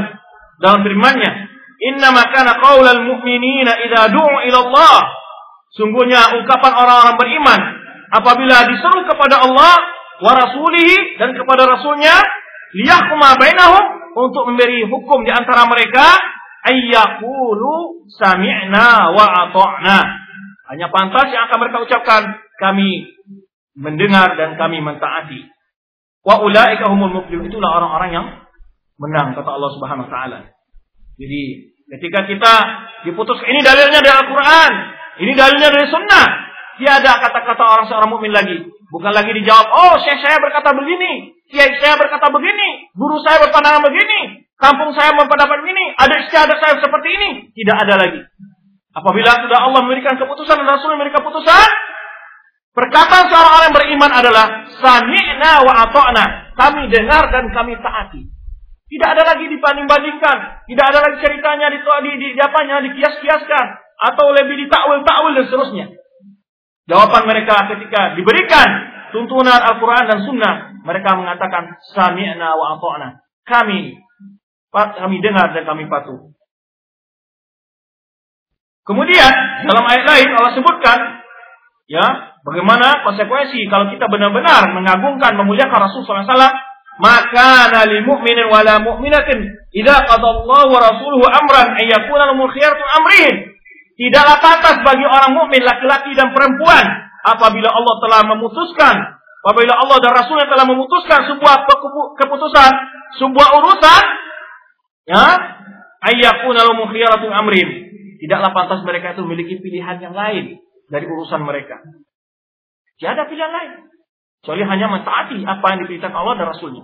dalam firman-Nya, "Inna makana qaulal mu'minina idza du'u ila Allah." Sungguhnya ungkapan orang-orang beriman apabila diseru kepada Allah wa rasulihi dan kepada rasulnya liyahkuma bainahum untuk memberi hukum di antara mereka ayyaqulu sami'na wa ata'na. Hanya pantas yang akan mereka ucapkan kami mendengar dan kami mentaati. Wa ulaika humul muflihun. Itulah orang-orang yang menang kata Allah Subhanahu wa taala. Jadi ketika kita diputus ini dalilnya dari Al-Qur'an, ini dalilnya dari sunnah. Tiada kata-kata orang seorang mukmin lagi. Bukan lagi dijawab, "Oh, syekh saya berkata begini, kiai saya berkata begini, guru saya berpandangan begini, kampung saya berpendapat begini, ada istiadat saya seperti ini." Tidak ada lagi. Apabila sudah Allah memberikan keputusan dan Rasul memberikan keputusan, Perkataan seorang orang yang beriman adalah sami'na wa ata'na. Kami dengar dan kami taati. Tidak ada lagi dibanding-bandingkan. Tidak ada lagi ceritanya di, di, di, di apanya dikias-kiaskan atau lebih ditakwil-takwil dan seterusnya. Jawaban mereka ketika diberikan tuntunan Al-Quran dan Sunnah, mereka mengatakan sami'na wa ata'na. Kami kami dengar dan kami patuh. Kemudian dalam ayat lain Allah sebutkan ya Bagaimana konsekuensi kalau kita benar-benar mengagungkan, memuliakan Rasulullah SAW? Maka nali mu'minin wala mu'minatin idza qadallahu wa rasuluhu amran ay yakuna lahum khiyaratu amrihim. Tidaklah pantas bagi orang mukmin laki-laki dan perempuan apabila Allah telah memutuskan, apabila Allah dan Rasulnya telah memutuskan sebuah keputusan, sebuah urusan, ya, ayyakuna lahum khiyaratu amrihim. Tidaklah pantas mereka itu memiliki pilihan yang lain dari urusan mereka. Tiada pilihan lain. Kecuali hanya mentaati apa yang diperintahkan Allah dan Rasulnya.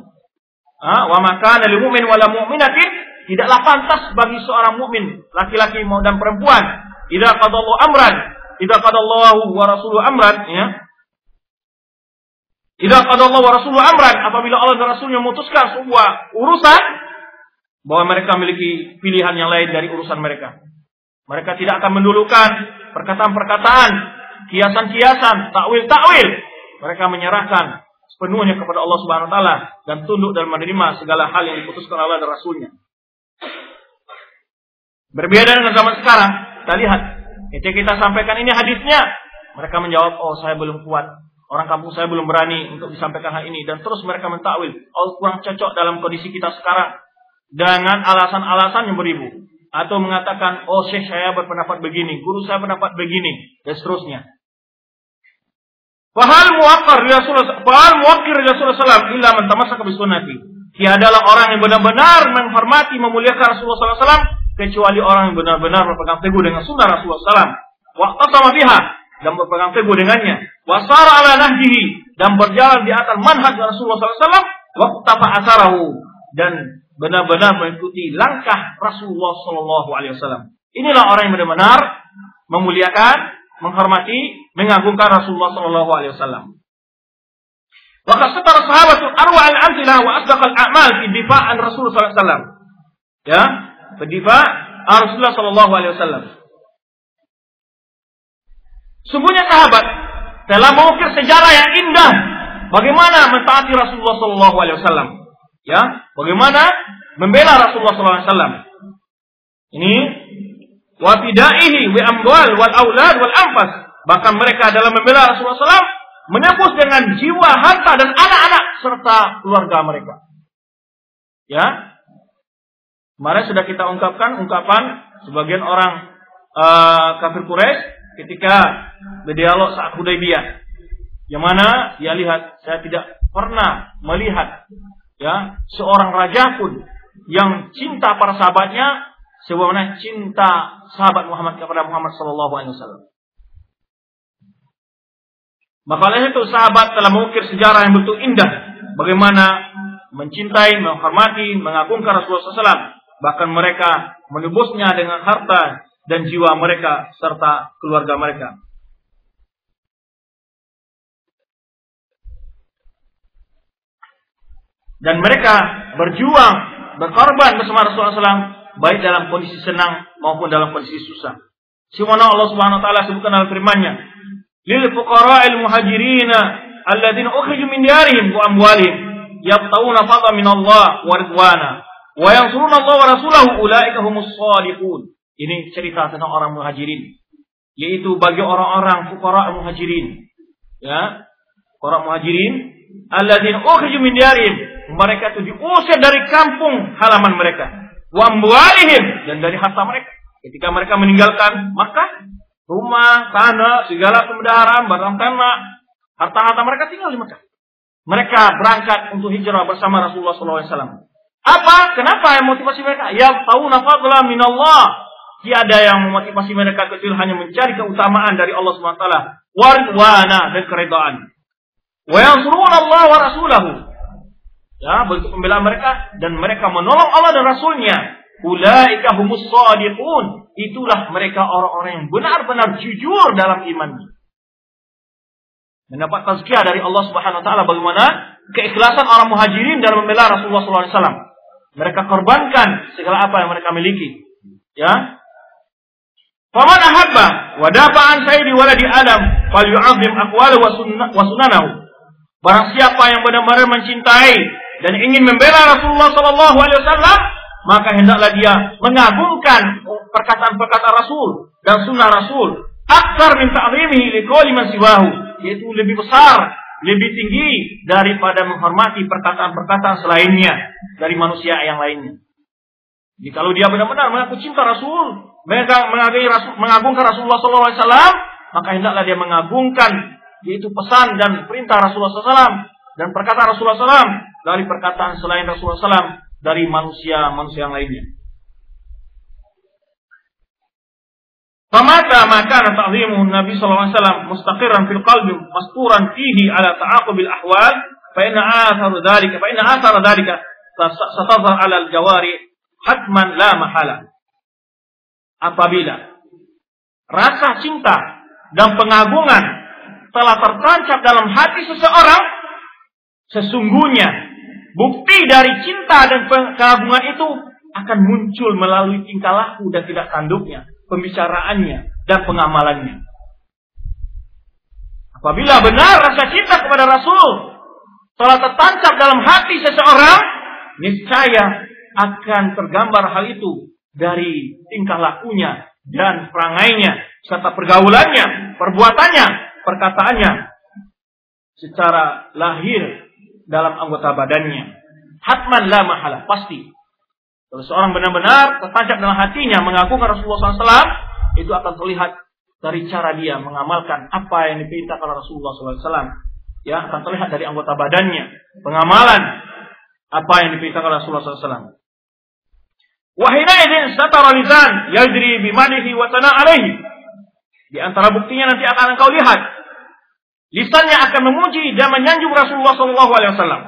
Wa maka lil mu'min wala mu'minatin tidaklah pantas bagi seorang mukmin laki-laki dan perempuan idza qadallahu amran idza qadallahu wa rasuluhu amran ya idza qadallahu wa rasuluhu amran apabila Allah dan Rasulnya memutuskan sebuah urusan bahwa mereka memiliki pilihan yang lain dari urusan mereka mereka tidak akan mendulukan perkataan-perkataan kiasan-kiasan, takwil-takwil. Mereka menyerahkan sepenuhnya kepada Allah Subhanahu wa taala dan tunduk dan menerima segala hal yang diputuskan Allah dan Rasulnya. Berbeda dengan zaman sekarang, kita lihat ketika kita sampaikan ini hadisnya, mereka menjawab, "Oh, saya belum kuat. Orang kampung saya belum berani untuk disampaikan hal ini." Dan terus mereka mentakwil, "Oh, kurang cocok dalam kondisi kita sekarang." Dengan alasan-alasan yang beribu atau mengatakan, "Oh, Syekh saya berpendapat begini, guru saya berpendapat begini," dan seterusnya. Fahal muwakkar Rasulullah Fahal muwakkir Rasulullah SAW illa man tamassaka bi sunnati. Orang yang benar-benar menghormati memuliakan Rasulullah SAW kecuali orang yang benar-benar berpegang teguh dengan sunnah Rasulullah SAW. Waktu sama biha dan berpegang teguh dengannya. Wasara ala nahjihi dan berjalan di atas manhaj Rasulullah SAW. Waktu tafa asarahu dan benar-benar mengikuti langkah Rasulullah Sallallahu Alaihi Wasallam. Inilah orang yang benar-benar memuliakan, menghormati, mengagungkan Rasulullah Sallallahu Alaihi Wasallam. Waqad satara sahabatul arwa al-amthilah wa asdaq al-a'mal fi difa'an Rasulullah sallallahu alaihi wasallam. Ya, Pedifa Rasulullah Sallallahu Alaihi Wasallam. Sungguhnya sahabat telah mengukir sejarah yang indah bagaimana mentaati Rasulullah Sallallahu Alaihi Wasallam. Ya, bagaimana membela Rasulullah Sallallahu Alaihi Wasallam. Ini wafidaihi wa amwal wal aulad wal anfas. Bahkan mereka dalam membela Rasulullah SAW menembus dengan jiwa, harta dan anak-anak serta keluarga mereka. Ya, Kemarin sudah kita ungkapkan ungkapan sebagian orang uh, kafir Quraisy ketika berdialog saat Hudaybiyah. Yang mana dia lihat saya tidak pernah melihat ya seorang raja pun yang cinta para sahabatnya sebagaimana cinta sahabat Muhammad kepada Muhammad sallallahu alaihi wasallam. Oleh itu sahabat telah mengukir sejarah yang betul indah bagaimana mencintai, menghormati, mengagungkan Rasulullah SAW Bahkan mereka menebusnya dengan harta dan jiwa mereka serta keluarga mereka. Dan mereka berjuang, berkorban bersama Rasulullah SAW, baik dalam kondisi senang maupun dalam kondisi susah. Semana Allah Subhanahu wa taala sebutkan dalam firman-Nya, "Lil fuqara'il muhajirin alladziina ukhriju min diyarihim wa amwalihim yabtaguna fadlan min Allah wa ridwana Wa yansuruna Allah wa rasulahu ulaika humus shadiqun. Ini cerita tentang orang muhajirin. Yaitu bagi orang-orang fuqara muhajirin. Ya. Orang muhajirin alladzina ukhriju min diyarihim. Mereka itu diusir dari kampung halaman mereka. Wa dan dari harta mereka. Ketika mereka meninggalkan Makkah, rumah, tanah, segala pemeliharaan, barang tanah, harta-harta mereka tinggal di Makkah. Mereka berangkat untuk hijrah bersama Rasulullah SAW. Apa? Kenapa yang motivasi mereka? Ya tahu nafadlah minallah. Tiada yang memotivasi mereka kecil hanya mencari keutamaan dari Allah SWT. Warwana dan keredaan. Wa yansurun Allah wa rasulahu. Ya, bentuk pembelaan mereka dan mereka menolong Allah dan Rasulnya. Ulaika humus sadiqun. Itulah mereka orang-orang yang benar-benar jujur dalam imannya. Mendapat tazkiyah dari Allah Subhanahu wa taala bagaimana keikhlasan orang muhajirin dalam membela Rasulullah sallallahu alaihi wasallam. Mereka korbankan segala apa yang mereka miliki. Ya. Faman ahabba wa dafa'an sayyidi waladi Adam falyu'azzim aqwalahu wa sunanahu. Barang siapa yang benar-benar mencintai dan ingin membela Rasulullah sallallahu alaihi wasallam, maka hendaklah dia mengagungkan perkataan-perkataan Rasul dan sunnah Rasul. Akthar min ta'zimihi liqauli man siwahu, yaitu lebih besar lebih tinggi daripada menghormati perkataan-perkataan selainnya dari manusia yang lainnya. Jadi kalau dia benar-benar mengaku cinta Rasul, mengagungkan, Rasul, mengagungkan Rasulullah SAW, maka hendaklah dia mengagungkan yaitu pesan dan perintah Rasulullah SAW dan perkataan Rasulullah SAW dari perkataan selain Rasulullah SAW dari manusia-manusia yang lainnya. Pemata maka ta'zimu Nabi sallallahu alaihi wasallam mustaqirran fil qalbi masturan fihi ala ta'aqubil ahwal fa inna athar dhalika fa inna athar dhalika satadhar ala al-jawari hatman la mahala. Apabila rasa cinta dan pengagungan telah tertancap dalam hati seseorang, sesungguhnya bukti dari cinta dan pengagungan itu akan muncul melalui tingkah laku dan tidak tanduknya pembicaraannya dan pengamalannya. Apabila benar rasa cinta kepada Rasul telah tertancap dalam hati seseorang, niscaya akan tergambar hal itu dari tingkah lakunya dan perangainya serta pergaulannya, perbuatannya, perkataannya secara lahir dalam anggota badannya. Hatman la mahala, pasti. Kalau seorang benar-benar tertancap dalam hatinya mengagungkan Rasulullah SAW, itu akan terlihat dari cara dia mengamalkan apa yang diperintahkan Rasulullah SAW ya akan terlihat dari anggota badannya, pengamalan apa yang diperintahkan Rasulullah SAW. Wahina idin satara lisan yajri bimanihi wa alaihi. Di antara buktinya nanti akan engkau lihat lisannya akan memuji dan menyanjung Rasulullah Sallallahu Alaihi Wasallam.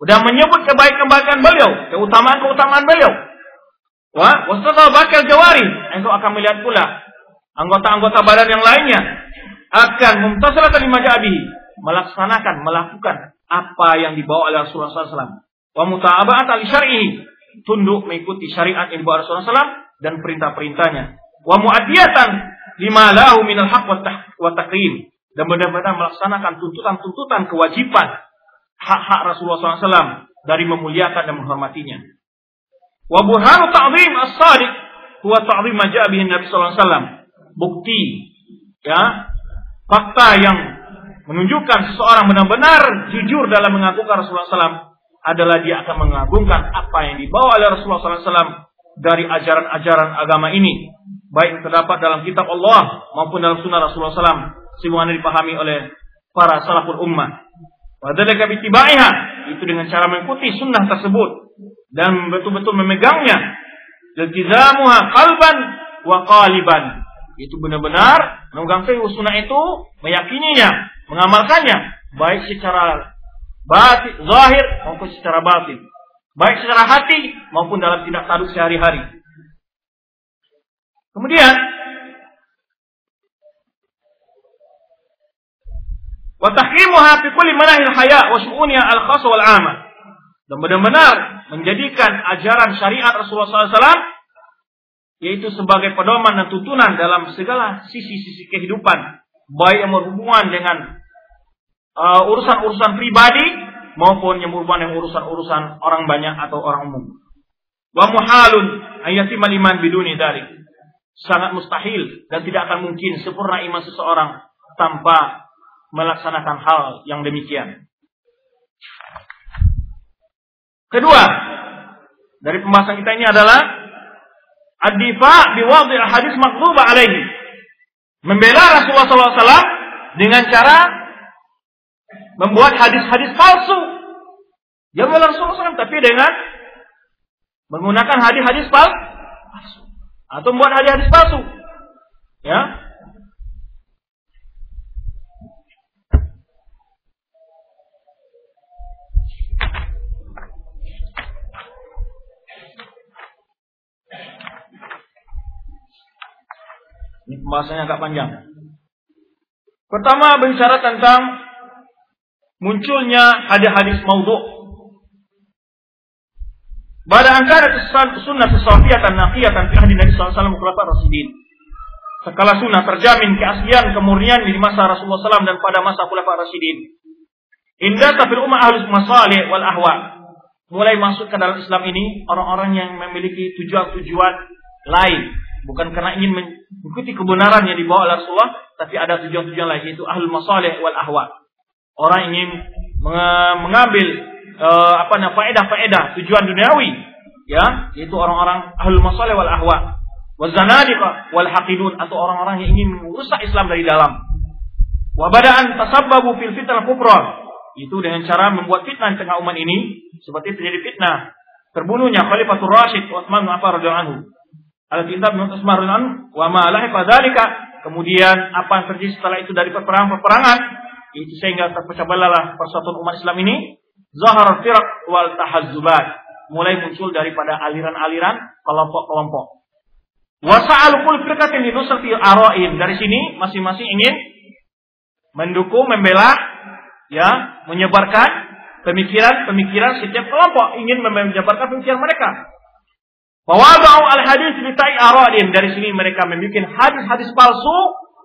Sudah menyebut kebaikan-kebaikan beliau, keutamaan-keutamaan beliau. Wah, wasata bakal jawari. Engkau akan melihat pula anggota-anggota badan yang lainnya akan mumtasalatan lima jabihi melaksanakan, melakukan apa yang dibawa oleh Rasulullah SAW. Wa muta'aba'at ali syar'ihi. Tunduk mengikuti syariat yang dibawa Rasulullah SAW dan perintah-perintahnya. Wa mu'adiyatan lima lahu minal haq wa takrim. Dan benar-benar melaksanakan tuntutan-tuntutan kewajiban hak-hak Rasulullah SAW dari memuliakan dan menghormatinya. Wa burhanu ta'zim as-sadiq huwa ta'zim ma Nabi sallallahu alaihi wasallam. Bukti ya fakta yang menunjukkan seseorang benar-benar jujur dalam mengagungkan Rasulullah SAW adalah dia akan mengagungkan apa yang dibawa oleh Rasulullah SAW dari ajaran-ajaran agama ini. Baik terdapat dalam kitab Allah maupun dalam sunnah Rasulullah SAW. Semuanya dipahami oleh para salaful ummah. Wadalika bitibaiha. Itu dengan cara mengikuti sunnah tersebut. Dan betul-betul memegangnya. Iltizamuha qalban wa qaliban. Itu benar-benar memegang sunnah itu, meyakininya, mengamalkannya baik secara batin, zahir maupun secara batin. Baik secara hati maupun dalam tindak tanduk sehari-hari. Kemudian wa tahkimuha fi kulli manahil haya wa syu'uniha al-khassa wal 'amma. Dan benar-benar menjadikan ajaran syariat Rasulullah SAW yaitu sebagai pedoman dan tuntunan dalam segala sisi-sisi kehidupan baik yang berhubungan dengan Uh, urusan-urusan uh, pribadi maupun yang merupakan urusan-urusan orang banyak atau orang umum. Wa muhalun ayatimal iman biduni dari sangat mustahil dan tidak akan mungkin sempurna iman seseorang tanpa melaksanakan hal yang demikian. Kedua, dari pembahasan kita ini adalah ad-difa hadis maqduba alaihi. Membela Rasulullah SAW dengan cara membuat hadis-hadis palsu. Ya Rasulullah SAW, tapi dengan menggunakan hadis-hadis palsu. Atau membuat hadis-hadis palsu. Ya. Ini pembahasannya agak panjang. Pertama bicara tentang munculnya hadis-hadis maudhu. Pada angkara sunnah dan naqiyatan fi ahli Nabi alaihi wasallam rasidin. Sekala sunnah terjamin keaslian kemurnian di masa Rasulullah SAW dan pada masa khulafa rasidin. Indah tafil ummah ahlus masalih wal ahwa. Mulai masuk ke dalam Islam ini orang-orang yang memiliki tujuan-tujuan lain. Bukan karena ingin mengikuti kebenaran yang dibawa oleh Rasulullah, tapi ada tujuan-tujuan lain yaitu ahlul masalih wal ahwa orang ingin mengambil uh, apa namanya faedah-faedah tujuan duniawi ya yaitu orang-orang ahlul masalih wal ahwa wazanadiqa wal haqidun atau orang-orang yang ingin merusak Islam dari dalam. Wa bada'an tasabbabu fil fitnah kubra itu dengan cara membuat fitnah di tengah umat ini seperti terjadi fitnah terbunuhnya Khalifatul Rashid Utsman bin Affan radhiyallahu anhu Al-Kitab radhiyallahu wa ma lahiqa kemudian apa yang terjadi setelah itu dari peperangan-peperangan itu sehingga terpecah persatuan umat Islam ini zahar firaq wal tahazzubat. Mulai muncul daripada aliran-aliran kelompok-kelompok. Wasa'al kul firqatin li nusrati ara'in dari sini masing-masing ingin mendukung membela ya menyebarkan pemikiran-pemikiran setiap kelompok. Ingin menyebarkan pemikiran mereka. Bahwa al hadis li ta'i ara'in dari sini mereka membuat hadis-hadis palsu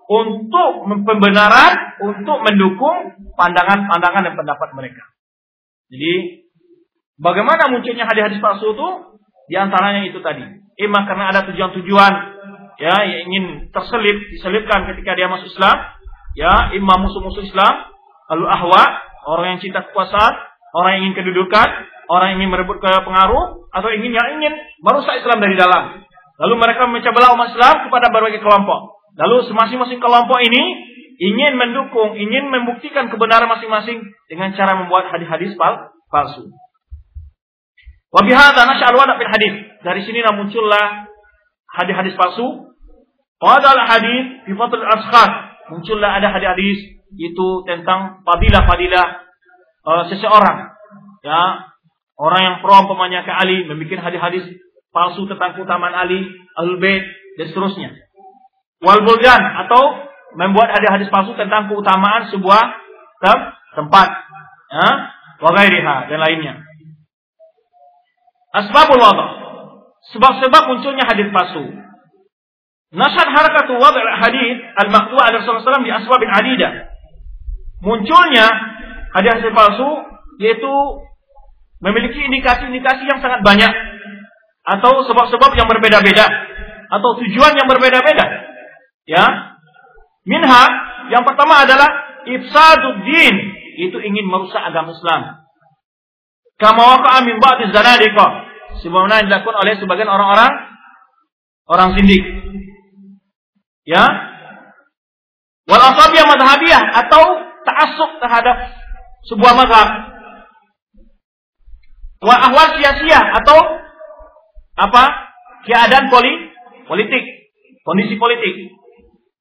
untuk pembenaran, untuk mendukung pandangan-pandangan dan pendapat mereka. Jadi, bagaimana munculnya hadis-hadis palsu itu? Di antaranya itu tadi. Emang karena ada tujuan-tujuan ya yang ingin terselip, diselipkan ketika dia masuk Islam, ya, imam musuh-musuh Islam, lalu ahwa, orang yang cinta kekuasaan, orang yang ingin kedudukan, orang yang ingin merebut ke pengaruh, atau ingin yang ingin merusak Islam dari dalam. Lalu mereka memecah belah umat Islam kepada berbagai kelompok. Lalu masing-masing kelompok ini ingin mendukung, ingin membuktikan kebenaran masing-masing dengan cara membuat hadis-hadis palsu. Wabihada nasya'al wada fil hadis. Dari sini muncullah hadis-hadis palsu. Pada hadis fi fadl askhar. Muncullah ada hadis-hadis itu tentang fadilah-fadilah uh, seseorang. Ya, orang yang pro umpamanya ke Ali membuat hadis-hadis palsu tentang keutamaan Ali, Ahlul Bait dan seterusnya. Wal bulgan atau membuat hadis-hadis palsu tentang keutamaan sebuah tem tempat. Ya wa dan lainnya. Asbabul wada. Sebab-sebab munculnya hadis palsu. Nasad harakatu wad' hadis al-maqtu' ala Rasulullah di asbabin adidah munculnya hadis-hadis palsu yaitu memiliki indikasi-indikasi yang sangat banyak atau sebab-sebab yang berbeda-beda atau tujuan yang berbeda-beda Ya. Minha yang pertama adalah ifsaduddin, itu ingin merusak agama Islam. Kama waqa'a min ba'di zanadiqah. Sebagaimana dilakukan oleh sebagian orang-orang orang sindik. Ya. Wal asabiyah madhabiyah atau ta'assub terhadap sebuah mazhab. Wa ahwal sia-sia atau apa? Keadaan poli, politik, kondisi politik.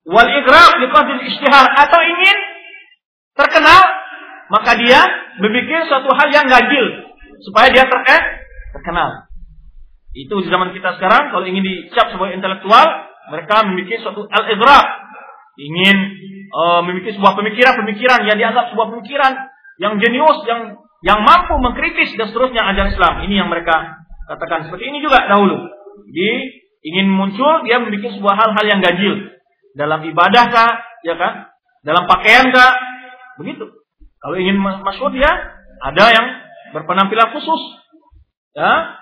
Wal igraq di qasdil ishtihar. Atau ingin terkenal maka dia membuat suatu hal yang ganjil. Supaya dia terkenal terkenal. Itu di zaman kita sekarang kalau ingin dicap sebagai intelektual mereka membuat suatu al igraq ingin uh, memiliki sebuah pemikiran-pemikiran yang dianggap sebuah pemikiran yang jenius yang yang mampu mengkritis dan seterusnya ajaran Islam. Ini yang mereka katakan seperti ini juga dahulu jadi ingin muncul dia membuat sebuah hal-hal yang ganjil dalam ibadah kah, ya kan? Dalam pakaian kah? Begitu. Kalau ingin masuk dia, ada yang berpenampilan khusus, ya,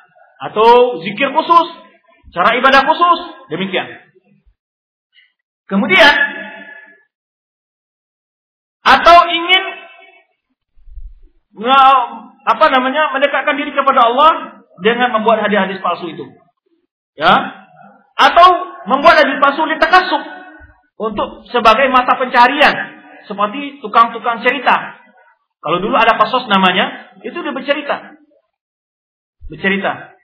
atau zikir khusus, cara ibadah khusus, demikian. Kemudian, atau ingin apa namanya mendekatkan diri kepada Allah dengan membuat hadis-hadis palsu itu, ya, atau membuat hadis palsu ditakasuk untuk sebagai mata pencarian seperti tukang-tukang cerita. Kalau dulu ada pasos namanya, itu dia bercerita. Bercerita.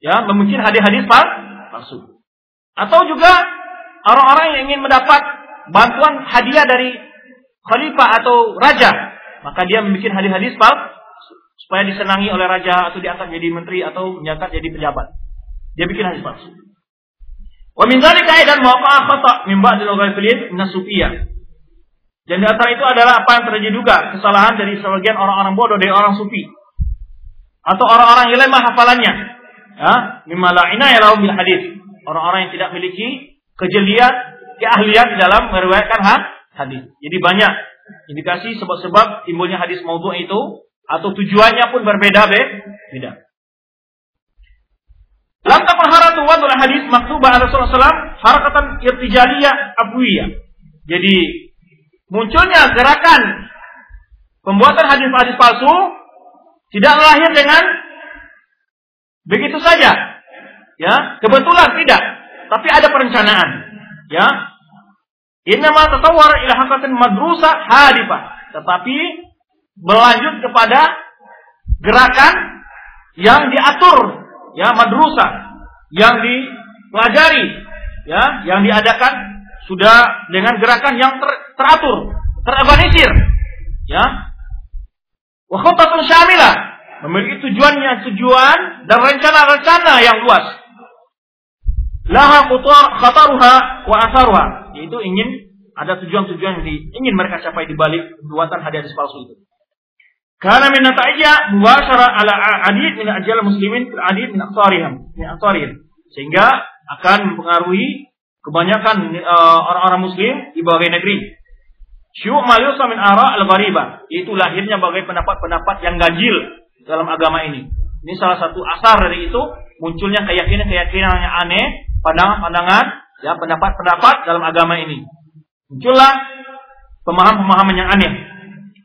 Ya, mungkin hadis-hadis palsu. Atau juga orang-orang yang ingin mendapat bantuan hadiah dari khalifah atau raja, maka dia membuat hadis-hadis palsu supaya disenangi oleh raja atau diangkat jadi menteri atau diangkat jadi pejabat. Dia bikin hadis palsu. Wa min dzalika aidan mawaqa'a khata' min ba'dil ghafilin min Dan di antara itu adalah apa yang terjadi juga kesalahan dari sebagian orang-orang bodoh dari orang sufi atau orang-orang yang lemah hafalannya. Ya, mimma la inaya lahum bil hadis. Orang-orang yang tidak memiliki kejelian, keahlian dalam meriwayatkan hadis. Jadi banyak indikasi sebab-sebab timbulnya hadis maudhu itu atau tujuannya pun berbeda-beda. Lam takun haratu wadul hadis maktubah ala Rasulullah SAW harakatan irtijaliyah abwiyah. Jadi munculnya gerakan pembuatan hadis-hadis palsu tidak lahir dengan begitu saja. Ya, kebetulan tidak, tapi ada perencanaan. Ya. Innama tatawwar ila hakatin madrusa hadifah. Tetapi berlanjut kepada gerakan yang diatur ya madrusa yang dipelajari ya yang diadakan sudah dengan gerakan yang ter, teratur terorganisir ya. Wa khutatun syamilah memiliki tujuannya tujuan dan rencana-rencana yang luas. Laha khataruha wa asaruha yaitu ingin ada tujuan-tujuan yang ingin mereka capai di balik pembuatan hadis palsu itu karena min nata'ija mubasyara ala adid min ajal muslimin fil adid min aqtarihim min aqtarihim sehingga akan mempengaruhi kebanyakan uh, orang-orang muslim di berbagai negeri. Syuk malusa min ara al-ghariba, itu lahirnya bagai pendapat-pendapat yang ganjil dalam agama ini. Ini salah satu asar dari itu munculnya keyakinan-keyakinan yang aneh, pandangan-pandangan, ya pendapat-pendapat dalam agama ini. Muncullah pemahaman-pemahaman yang aneh.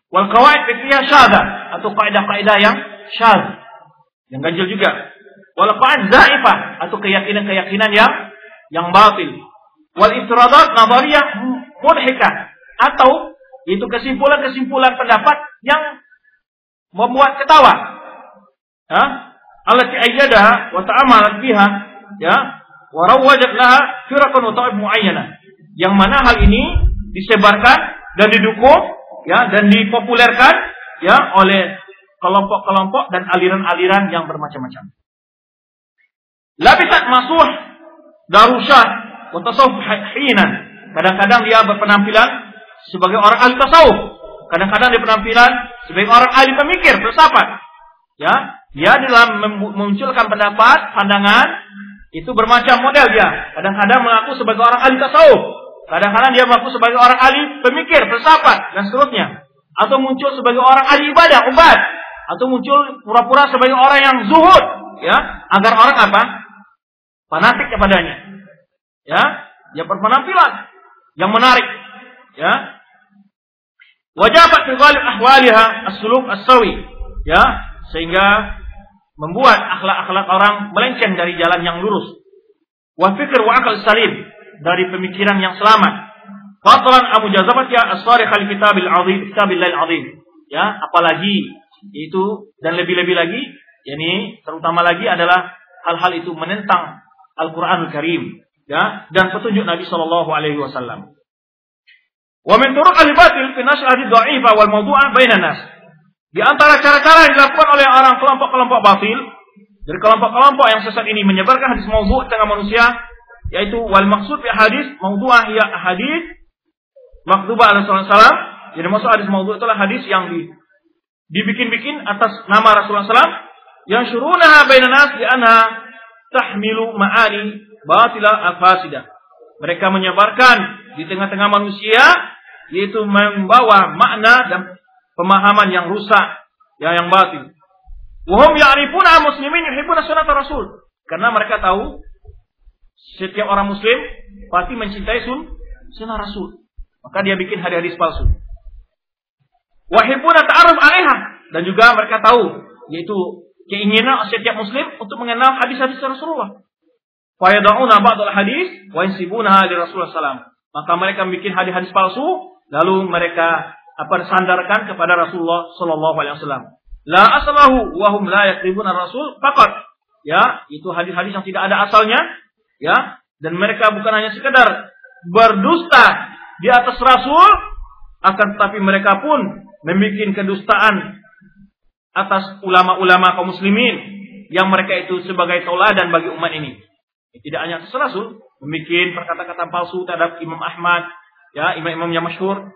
Wal qawaid fiqhiyah syadha atau kaidah-kaidah yang syadz yang ganjil juga. Wal qawaid zaifah atau keyakinan-keyakinan yang yang batil. Wal iftiradat nazariyah mudhikah atau itu kesimpulan-kesimpulan pendapat yang membuat ketawa. Ya, allati ayyadaha wa ta'amalat biha ya wa rawajat laha firaqan wa ta'ib muayyana. Yang mana hal ini disebarkan dan didukung ya dan dipopulerkan ya oleh kelompok-kelompok dan aliran-aliran yang bermacam-macam. Labisat masuh darusyah wa tasawuf hinan. Kadang-kadang dia berpenampilan sebagai orang ahli tasawuf. Kadang-kadang dia penampilan sebagai orang ahli pemikir, filsafat. Ya, dia dalam memunculkan pendapat, pandangan itu bermacam model dia. Kadang-kadang mengaku sebagai orang ahli tasawuf. Kadang-kadang dia mengaku sebagai orang ahli pemikir, filsafat dan seterusnya. Atau muncul sebagai orang ahli ibadah, ubat. Atau muncul pura-pura sebagai orang yang zuhud, ya, agar orang apa? Fanatik kepadanya. Ya, dia berpenampilan yang menarik, ya, Wajabat fi ghalib ahwaliha as-suluk. Ya, sehingga membuat akhlak-akhlak orang melenceng dari jalan yang lurus. Wa fikr wa akal salim dari pemikiran yang selamat. Fadlan Abu Jazabat ya as-sarih al-kitabil azim, kitabil azim. Ya, apalagi itu dan lebih-lebih lagi, yakni terutama lagi adalah hal-hal itu menentang Al-Qur'anul Karim, ya, dan petunjuk Nabi Shallallahu alaihi wasallam. Wa min turuq al-batil fi nashr hadis dha'ifa wal mawdu'a bainan nas. Di antara cara-cara yang dilakukan oleh orang kelompok-kelompok batil dari kelompok-kelompok yang sesat ini menyebarkan hadis maudhu' tengah manusia yaitu wal maksud fi hadis maudhu'ah ya hadis maktuba alaihi salam. Jadi maksud hadis maudhu' itulah hadis yang di, dibikin-bikin atas nama Rasulullah SAW yang syurunaha bainan nas di anha tahmilu ma'ani batila al-fasidah. Mereka menyebarkan di tengah-tengah manusia yaitu membawa makna dan pemahaman yang rusak, yang yang batil. Wahum ya'rifuna muslimin yuhibbuna sunnah Rasul. Karena mereka tahu setiap orang muslim pasti mencintai sun sunnah Rasul. Maka dia bikin hadis-hadis palsu. Wahibuna ta'aruf alaiha dan juga mereka tahu yaitu keinginan setiap muslim untuk mengenal hadis-hadis Rasulullah. Fayada'una ba'dal hadis wa yansibunaha li Rasulullah sallallahu Maka mereka bikin hadis-hadis palsu Lalu mereka apa sandarkan kepada Rasulullah Shallallahu Alaihi Wasallam. La aslahu wahum la yakribuna Rasul fakat. Ya, itu hadis-hadis yang tidak ada asalnya. Ya, dan mereka bukan hanya sekedar berdusta di atas Rasul, akan tetapi mereka pun membuat kedustaan atas ulama-ulama kaum muslimin yang mereka itu sebagai tauladan bagi umat ini. Tidak hanya atas Rasul, membuat perkataan-kata palsu terhadap Imam Ahmad, ya imam-imam yang masyhur.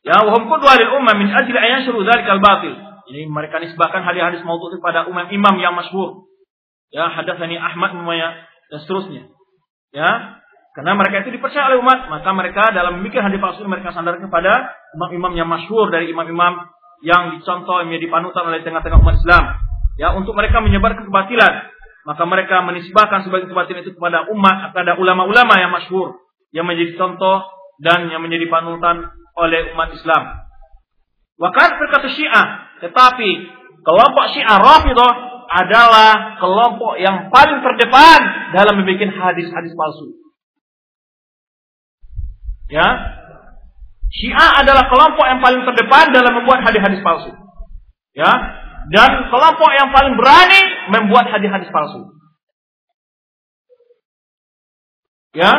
Ya wahum qudwa lil ummah min ajli an dzalikal batil. Ini mereka nisbahkan hadis-hadis maudhu kepada imam-imam yang masyhur. Ya hadatsani Ahmad umaya dan seterusnya. Ya? Karena mereka itu dipercaya oleh umat maka mereka dalam memikir hadis palsu mereka sandar kepada imam-imam yang masyhur dari imam-imam yang dicontoh yang menjadi panutan oleh tengah-tengah umat Islam. Ya untuk mereka menyebarkan kebatilan maka mereka menisbahkan sebagai kebatilan itu kepada umat kepada ulama-ulama yang masyhur yang menjadi contoh dan yang menjadi panutan oleh umat Islam. Wakat berkata Syiah, tetapi kelompok Syiah Rafidah adalah kelompok yang paling terdepan dalam membuat hadis-hadis palsu. Ya, Syiah adalah kelompok yang paling terdepan dalam membuat hadis-hadis palsu. Ya, dan kelompok yang paling berani membuat hadis-hadis palsu. Ya,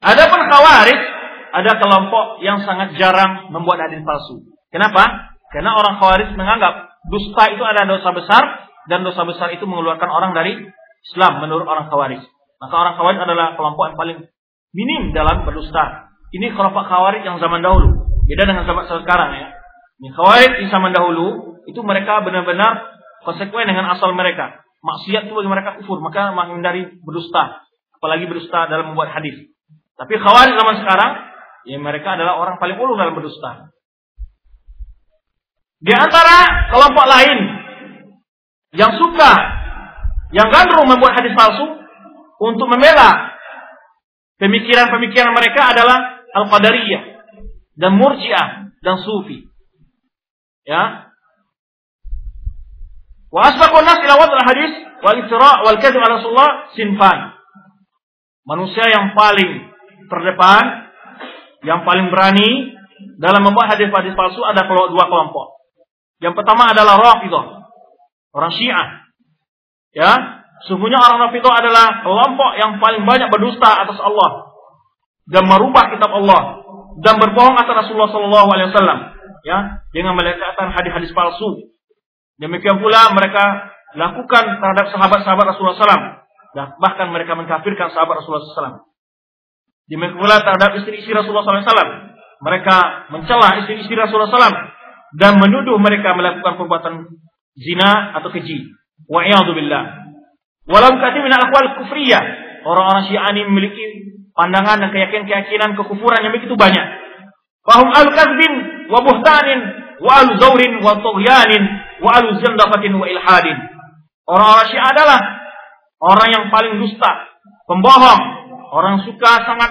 Adapun khawarij ada kelompok yang sangat jarang membuat hadis palsu. Kenapa? Karena orang khawarij menganggap dusta itu adalah dosa besar dan dosa besar itu mengeluarkan orang dari Islam menurut orang khawarij. Maka orang khawarij adalah kelompok yang paling minim dalam berdusta. Ini kelompok khawarij yang zaman dahulu. Beda dengan zaman sekarang ya. Ini Khawarij di zaman dahulu itu mereka benar-benar konsekuen dengan asal mereka. Maksiat itu bagi mereka kufur, maka menghindari berdusta, apalagi berdusta dalam membuat hadis. Tapi Khawarij zaman sekarang, ya mereka adalah orang paling ulu dalam berdusta. Di antara kelompok lain yang suka, yang gandrung membuat hadis palsu untuk membela pemikiran-pemikiran mereka adalah Al-Qadariyah dan Murji'ah dan Sufi. Ya. Wa asbaqun nas ila wad'il hadis wal iftira' wal kadhib ala Rasulullah sinfan. Manusia yang paling terdepan, yang paling berani dalam membuat hadis-hadis palsu ada dua kelompok. Yang pertama adalah Rafidah, orang Syiah. Ya, sungguhnya orang Rafidah adalah kelompok yang paling banyak berdusta atas Allah dan merubah kitab Allah dan berbohong atas Rasulullah Shallallahu Alaihi Wasallam ya dengan meletakkan hadis-hadis palsu. Demikian pula mereka lakukan terhadap sahabat-sahabat Rasulullah SAW. Dan bahkan mereka mengkafirkan sahabat Rasulullah SAW. Demikian pula terhadap istri-istri Rasulullah SAW. Mereka mencela istri-istri Rasulullah SAW dan menuduh mereka melakukan perbuatan zina atau keji. Wa'iyadzubillah. Walau kati min al-akwal kufriyah. Orang-orang Syiah ini memiliki pandangan dan keyakinan-keyakinan kekufuran yang begitu banyak. Fahum al-kazbin wa buhtanin wa al-zawrin wa tughyanin wa al-zandafatin wa ilhadin. Orang-orang Syiah adalah orang yang paling dusta, pembohong, orang suka sangat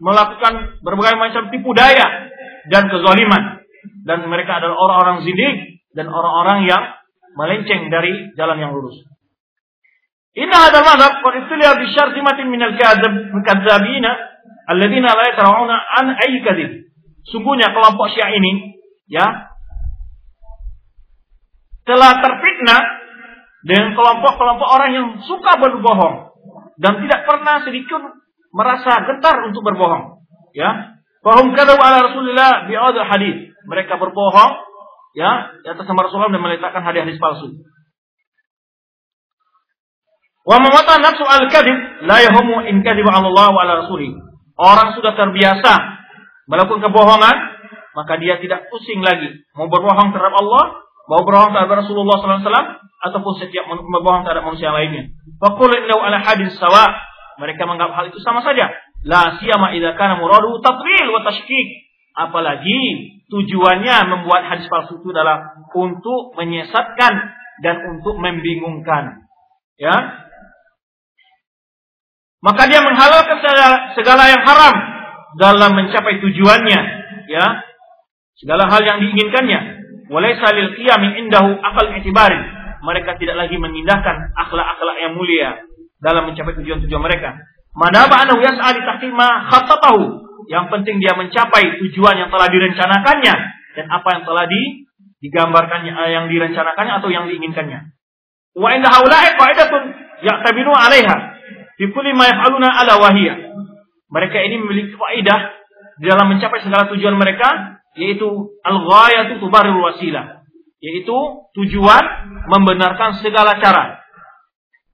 melakukan berbagai macam tipu daya dan kezaliman. Dan mereka adalah orang-orang zindik dan orang-orang yang melenceng dari jalan yang lurus. Inna hadal madhab qad ibtuliya bi syarzimatin min al-kadzabina alladziina la yatara'una an ayyi kadzib. Sungguhnya kelompok Syiah ini ya telah terfitnah dengan kelompok-kelompok orang yang suka berbohong dan tidak pernah sedikit merasa gentar untuk berbohong. Ya, Fahum kadzab ala Rasulillah bi hadis. Mereka berbohong ya di atas nama Rasulullah dan meletakkan hadis-hadis palsu. Wa mamata nafsu al-kadhib la yahumu in kadhiba Allah wa ala rasulih. Orang sudah terbiasa melakukan kebohongan, maka dia tidak pusing lagi mau berbohong terhadap Allah, mau berbohong terhadap Rasulullah SAW, ataupun setiap berbohong terhadap manusia lainnya. Fakul innahu ala hadis sawa. Mereka menganggap hal itu sama saja. La siyama idza kana muradu tatwil wa tashkik. Apalagi tujuannya membuat hadis palsu itu adalah untuk menyesatkan dan untuk membingungkan. Ya, maka dia menghalalkan segala yang haram dalam mencapai tujuannya, ya. Segala hal yang diinginkannya. Walaysa lil qiyami indahu akal i'tibarin. Mereka tidak lagi mengindahkan akhlak-akhlak yang mulia dalam mencapai tujuan-tujuan mereka. Manaba anahu yas'a li tahkima khattatahu. Yang penting dia mencapai tujuan yang telah direncanakannya dan apa yang telah di, digambarkannya eh, yang direncanakannya atau yang diinginkannya. Wa inda haula'i qa'idatun ya'tabinu 'alaiha fi kulli ma yaf'aluna ala wahiyah. Mereka ini memiliki faedah di dalam mencapai segala tujuan mereka yaitu al-ghayatu tubarrul wasilah, yaitu tujuan membenarkan segala cara.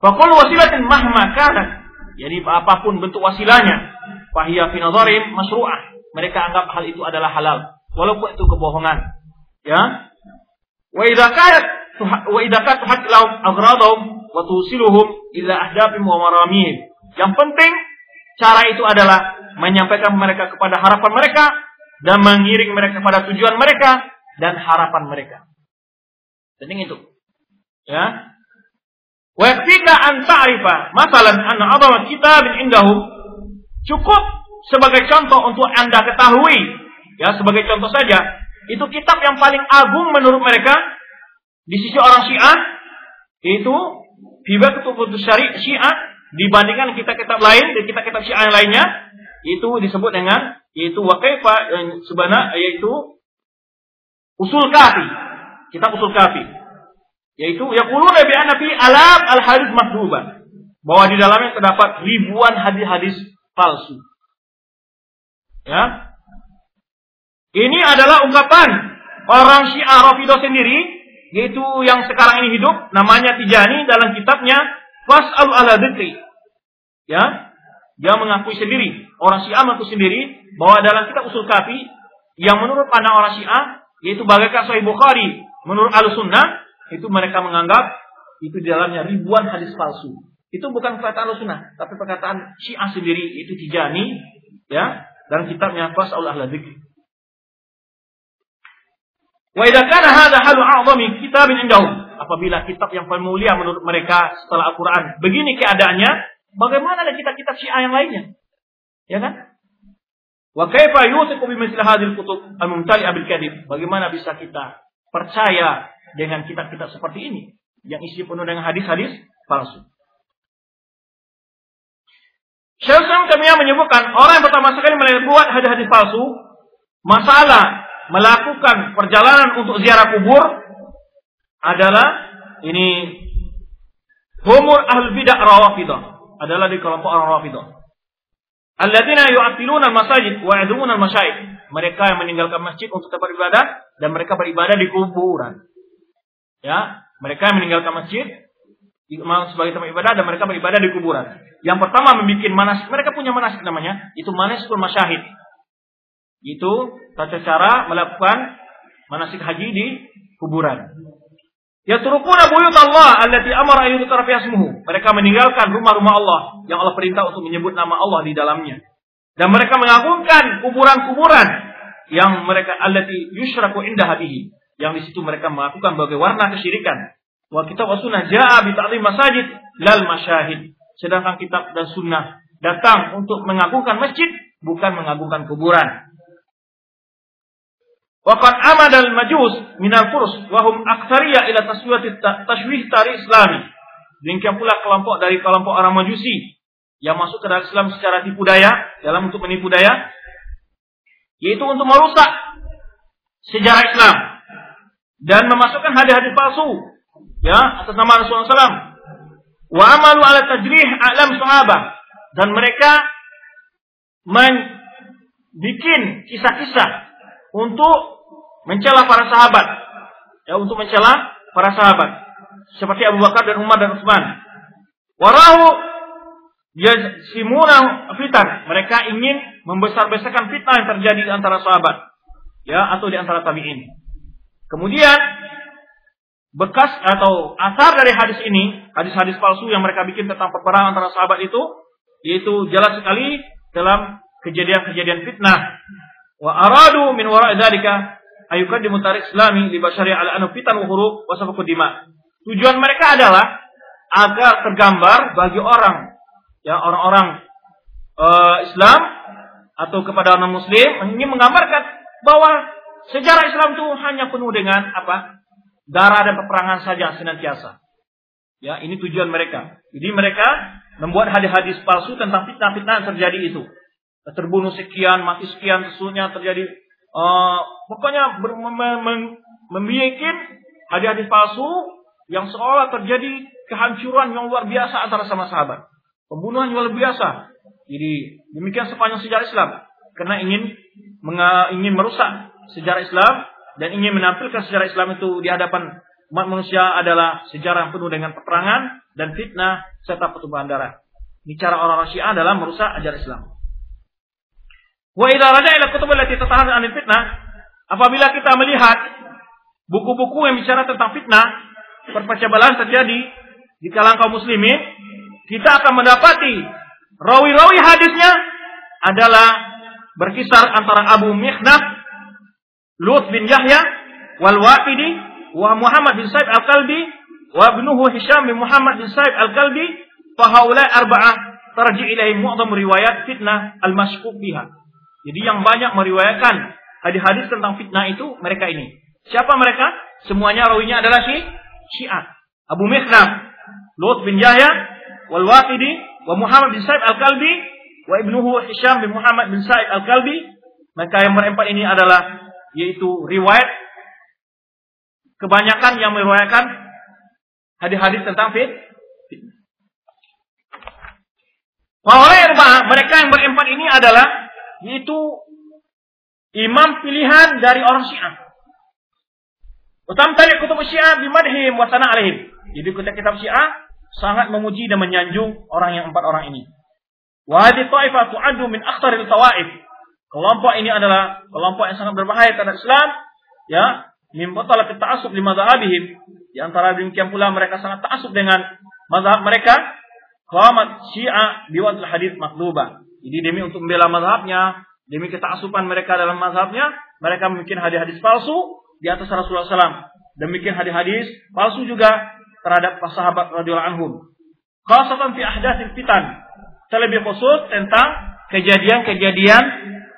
Fakul wasilatin mahma kanat, jadi apa pun bentuk wasilahnya, fahiya fi nadharim masyru'ah. Mereka anggap hal itu adalah halal, walaupun itu kebohongan. Ya. Wa idza kanat wa idza kanat lahum agradahum wa tusiluhum ahdafim wa maramihim. Yang penting cara itu adalah menyampaikan mereka kepada harapan mereka dan mengiring mereka kepada tujuan mereka dan harapan mereka. Penting itu. Ya. Wa yakfika an ta'rifa. Masalan anna adama kitabin indahum cukup sebagai contoh untuk Anda ketahui. Ya sebagai contoh saja. Itu kitab yang paling agung menurut mereka. Di sisi orang Syiah itu Hibatul Syari Syiah. Dibandingkan kitab-kitab lain dan kitab-kitab Syiah yang lainnya itu disebut dengan yaitu wakaifa yang sebenarnya yaitu usul kafi. Kitab usul kafi yaitu yaquluna bi anna fi al hadis mahduba bahwa di dalamnya terdapat ribuan hadis-hadis palsu ya ini adalah ungkapan orang Syiah Rafidah sendiri yaitu yang sekarang ini hidup namanya Tijani dalam kitabnya Fas'al ala dzikri. Ya. Dia mengakui sendiri, orang Syiah mengaku sendiri bahwa dalam kitab Usul Kafi yang menurut pandang orang Syiah yaitu bagaikan Sahih Bukhari menurut Al-Sunnah, itu mereka menganggap itu di dalamnya ribuan hadis palsu. Itu bukan perkataan Al-Sunnah, tapi perkataan Syiah sendiri, itu Tijani, ya, dan kitabnya Fas'al Ahla Dzikr. Wa idza kana hadha halu a'zami kitabin indahum. Apabila kitab yang paling mulia menurut mereka setelah Al-Qur'an begini keadaannya, bagaimana dengan kitab-kitab Syiah yang lainnya? Ya kan? Wa kaifa yusiqu bi misli hadhil kutub al-mumtali'a bil kadhib? Bagaimana bisa kita percaya dengan kitab-kitab seperti ini yang isi penuh dengan hadis-hadis palsu? Syekh kami menyebutkan orang yang pertama sekali membuat hadis-hadis palsu, masalah melakukan perjalanan untuk ziarah kubur adalah ini humur ahl bidah rawafidah adalah di kelompok orang rawafidah. Alladzina yu'attiluna al-masajid wa yadumuna al-masyaid. Mereka yang meninggalkan masjid untuk tempat ibadah dan mereka beribadah di kuburan. Ya, mereka meninggalkan masjid sebagai tempat ibadah dan mereka beribadah di kuburan. Yang pertama membuat manasik, mereka punya manasik namanya, itu manasikul masyahid. Itu tata cara melakukan manasik haji di kuburan. Ya turukuna buyut Allah allati amara ismuhu. Mereka meninggalkan rumah-rumah Allah yang Allah perintah untuk menyebut nama Allah di dalamnya. Dan mereka mengagungkan kuburan-kuburan yang mereka allati yusyraku indah. Yang di situ mereka melakukan sebagai warna kesyirikan. Wa kitab wa sunnah ja'a bi masajid lal masyahid. Sedangkan kitab dan sunnah datang untuk mengagungkan masjid bukan mengagungkan kuburan. Waqad amada al-majus min al-furs wa hum aktsariya ila taswiyat tashwih tarikh islami. Demikian pula kelompok dari kelompok orang Majusi yang masuk ke dalam Islam secara tipu daya, dalam untuk menipu daya, yaitu untuk merusak sejarah Islam dan memasukkan hadis-hadis palsu ya atas nama Rasulullah SAW. Wa amalu ala tajrih alam sahabat dan mereka membuat kisah-kisah untuk mencela para sahabat. Ya, untuk mencela para sahabat. Seperti Abu Bakar dan Umar dan Utsman. Warahu yasimuna fitan. Mereka ingin membesar-besarkan fitnah yang terjadi di antara sahabat. Ya, atau di antara tabi'in. Kemudian bekas atau asar dari hadis ini, hadis-hadis palsu yang mereka bikin tentang peperangan antara sahabat itu, yaitu jelas sekali dalam kejadian-kejadian fitnah Wa aradu min wara'i dzalika ayukaddimu tarikh islami li basyari ala anu fitan wa huruf wa. Tujuan mereka adalah agar tergambar bagi orang ya orang-orang uh, Islam atau kepada orang muslim ingin menggambarkan bahwa sejarah Islam itu hanya penuh dengan apa? darah dan peperangan saja senantiasa. Ya, ini tujuan mereka. Jadi mereka membuat hadis-hadis palsu tentang fitnah-fitnah yang terjadi itu terbunuh sekian, mati sekian, sesungguhnya terjadi uh, pokoknya membuat hadis-hadis palsu yang seolah terjadi kehancuran yang luar biasa antara sama sahabat. Pembunuhan yang luar biasa. Jadi demikian sepanjang sejarah Islam karena ingin ingin merusak sejarah Islam dan ingin menampilkan sejarah Islam itu di hadapan umat manusia adalah sejarah yang penuh dengan peperangan dan fitnah serta pertumpahan darah. Bicara orang Syiah adalah merusak ajaran Islam. Wa idza raja ila kutub allati tatahaddatsu 'anil fitnah, apabila kita melihat buku-buku yang bicara tentang fitnah, perpecahan terjadi di kalangan kaum muslimin, kita akan mendapati rawi-rawi hadisnya adalah berkisar antara Abu Mihnah, Lut bin Yahya, wal Waqidi, wa Muhammad bin Said al-Kalbi, wa ibnuhu Hisham bin Muhammad bin Said al-Kalbi, fahaulai arba'ah tarji ilahi mu'zam riwayat fitnah al-mashkuk biha. Jadi yang banyak meriwayatkan hadis-hadis tentang fitnah itu mereka ini. Siapa mereka? Semuanya rawinya adalah si Syiah. Abu Mikhnaf, Lut bin Yahya, wal Waqidi, wa Muhammad bin Sa'id al-Kalbi, wa ibnuhu Hisham bin Muhammad bin Sa'id al-Kalbi. Maka yang berempat ini adalah yaitu riwayat kebanyakan yang meriwayatkan hadis-hadis tentang fit. Oleh mereka yang berempat ini adalah yaitu imam pilihan dari orang Syiah. Utama tadi kutub Syiah bimadhim wa sana alaihim. Jadi kitab kitab Syiah sangat memuji dan menyanjung orang yang empat orang ini. Wa hadhihi ta'ifah tu'addu min akhtaril tawaif. Kelompok ini adalah kelompok yang sangat berbahaya terhadap Islam ya. Min batala ta'assub li madhhabihim. Di antara demikian pula mereka sangat ta'assub dengan mazhab mereka. Qamat syiah biwadul hadis makdubah jadi demi untuk membela mazhabnya demi keta'assuban mereka dalam mazhabnya mereka membuat hadis-hadis palsu di atas Rasulullah SAW demikian hadis-hadis palsu juga terhadap sahabat radhiyallahu anhum. Khasatan fi ahdatsil fitan. Terlebih khusus tentang kejadian-kejadian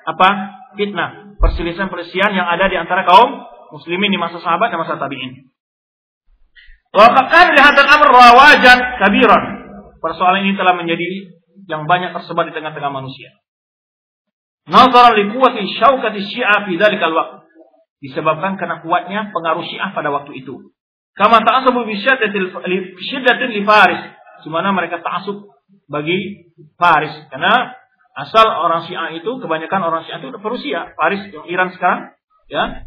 apa fitnah perselisihan-perselisihan yang ada di antara kaum muslimin di masa sahabat dan masa tabi'in. Wa faqad lihadzal amr rawajan kabiran. Persoalan ini telah menjadi yang banyak tersebar di tengah-tengah manusia. Nazara li quwwati syaukati syiah fi dzalikal waqt. Disebabkan karena kuatnya pengaruh syiah pada waktu itu. Kama ta'assabu bi syiddatin li Faris. Di mana mereka ta'assub bagi Faris. Karena asal orang Syiah itu kebanyakan orang Syiah itu Rusia, yang Iran sekarang, ya.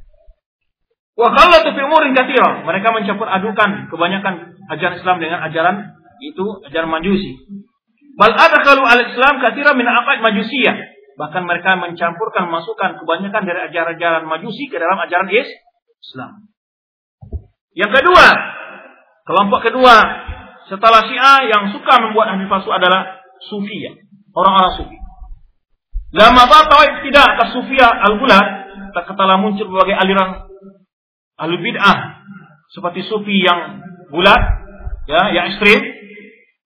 Wa khallatu fi umurin katsira. Mereka mencampur adukan kebanyakan ajaran Islam dengan ajaran itu ajaran Majusi. Bal adkhalu al-Islam katsira min aqaid Majusiyah. Bahkan mereka mencampurkan masukan kebanyakan dari ajaran-ajaran Majusi ke dalam ajaran Islam. Yang kedua, kelompok kedua setelah Syiah yang suka membuat hadis palsu adalah Sufiyah, orang-orang Sufi. Lama tahu tidak atas Sufiyah al-Gulat, tak telah muncul berbagai aliran ahlu bid'ah seperti sufi yang bulat, ya, yang ekstrim,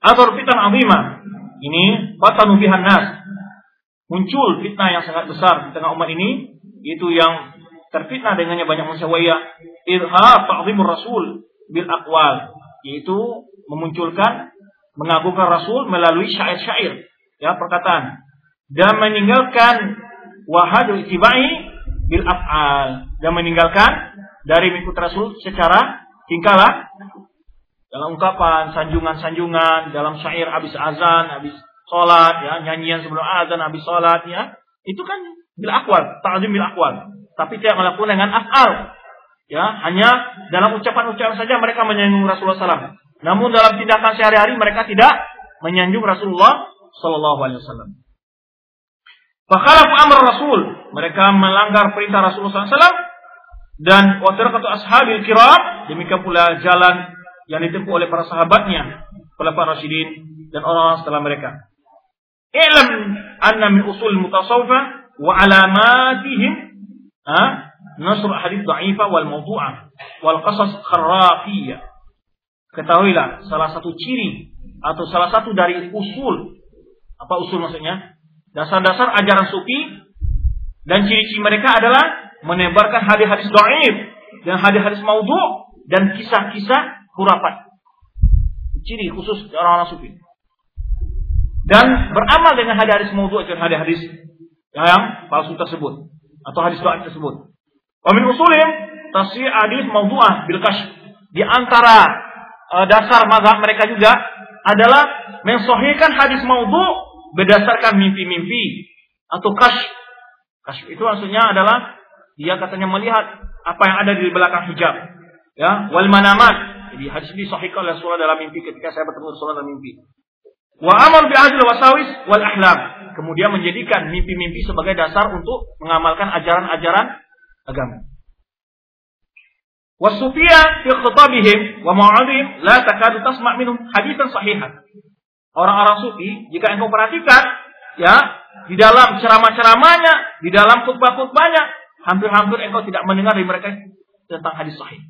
atau fitan azimah. Ini batanu bihan nas. Muncul fitnah yang sangat besar di tengah umat ini, itu yang terfitnah dengannya banyak manusia waya irha ta'zimur rasul bil aqwal, yaitu memunculkan mengagungkan rasul melalui syair-syair, ya, perkataan dan meninggalkan wahadu itibai bil af'al. Dan meninggalkan dari mengikut Rasul secara tingkahlah dalam ungkapan sanjungan-sanjungan dalam syair habis azan habis sholat ya nyanyian sebelum azan habis sholat ya. Itu kan bil akwal ta'zim bil akwal. Tapi tidak melakukan dengan afal. Ya hanya dalam ucapan-ucapan saja mereka menyanjung Rasulullah SAW namun dalam tindakan sehari-hari mereka tidak menyanjung Rasulullah Sallallahu Alaihi Wasallam. Fakhalafu amr Rasul, mereka melanggar perintah Rasulullah SAW dan kata ashabil kiram demikian pula jalan yang ditempuh oleh para sahabatnya para rasyidin dan orang-orang setelah mereka. Ilm anna min usul mutasawwifa wa alamatihim ha nasr hadith dha'ifa wal mawdu'ah wal qasas kharrafiyah. Ketahuilah salah satu ciri atau salah satu dari usul apa usul maksudnya dasar-dasar ajaran sufi dan ciri-ciri mereka adalah menebarkan hadis-hadis dhaif dan hadis-hadis maudhu dan kisah-kisah khurafat. Ciri khusus orang-orang sufi. Dan beramal dengan hadis-hadis maudhu dan hadis-hadis yang palsu tersebut atau hadis dhaif tersebut. Wa min usulim tasyi hadis maudhu'ah bil Di antara uh, dasar mazhab mereka juga adalah mensohhikan hadis maudhu berdasarkan mimpi-mimpi atau kash. Kash itu maksudnya adalah dia katanya melihat apa yang ada di belakang hijab. Ya, wal manamat. Jadi hadis ini sahih oleh Rasulullah dalam mimpi ketika saya bertemu Rasulullah dalam mimpi. Wa amar bi ajli wasawis wal ahlam. Kemudian menjadikan mimpi-mimpi sebagai dasar untuk mengamalkan ajaran-ajaran agama. Wasufia fi khitabihim wa ma'adhim la takadu tasma' minhum haditsan sahihan. Orang-orang sufi, jika engkau perhatikan, ya, di dalam ceramah-ceramahnya, di dalam khutbah-khutbahnya, hampir-hampir engkau tidak mendengar dari mereka tentang hadis sahih.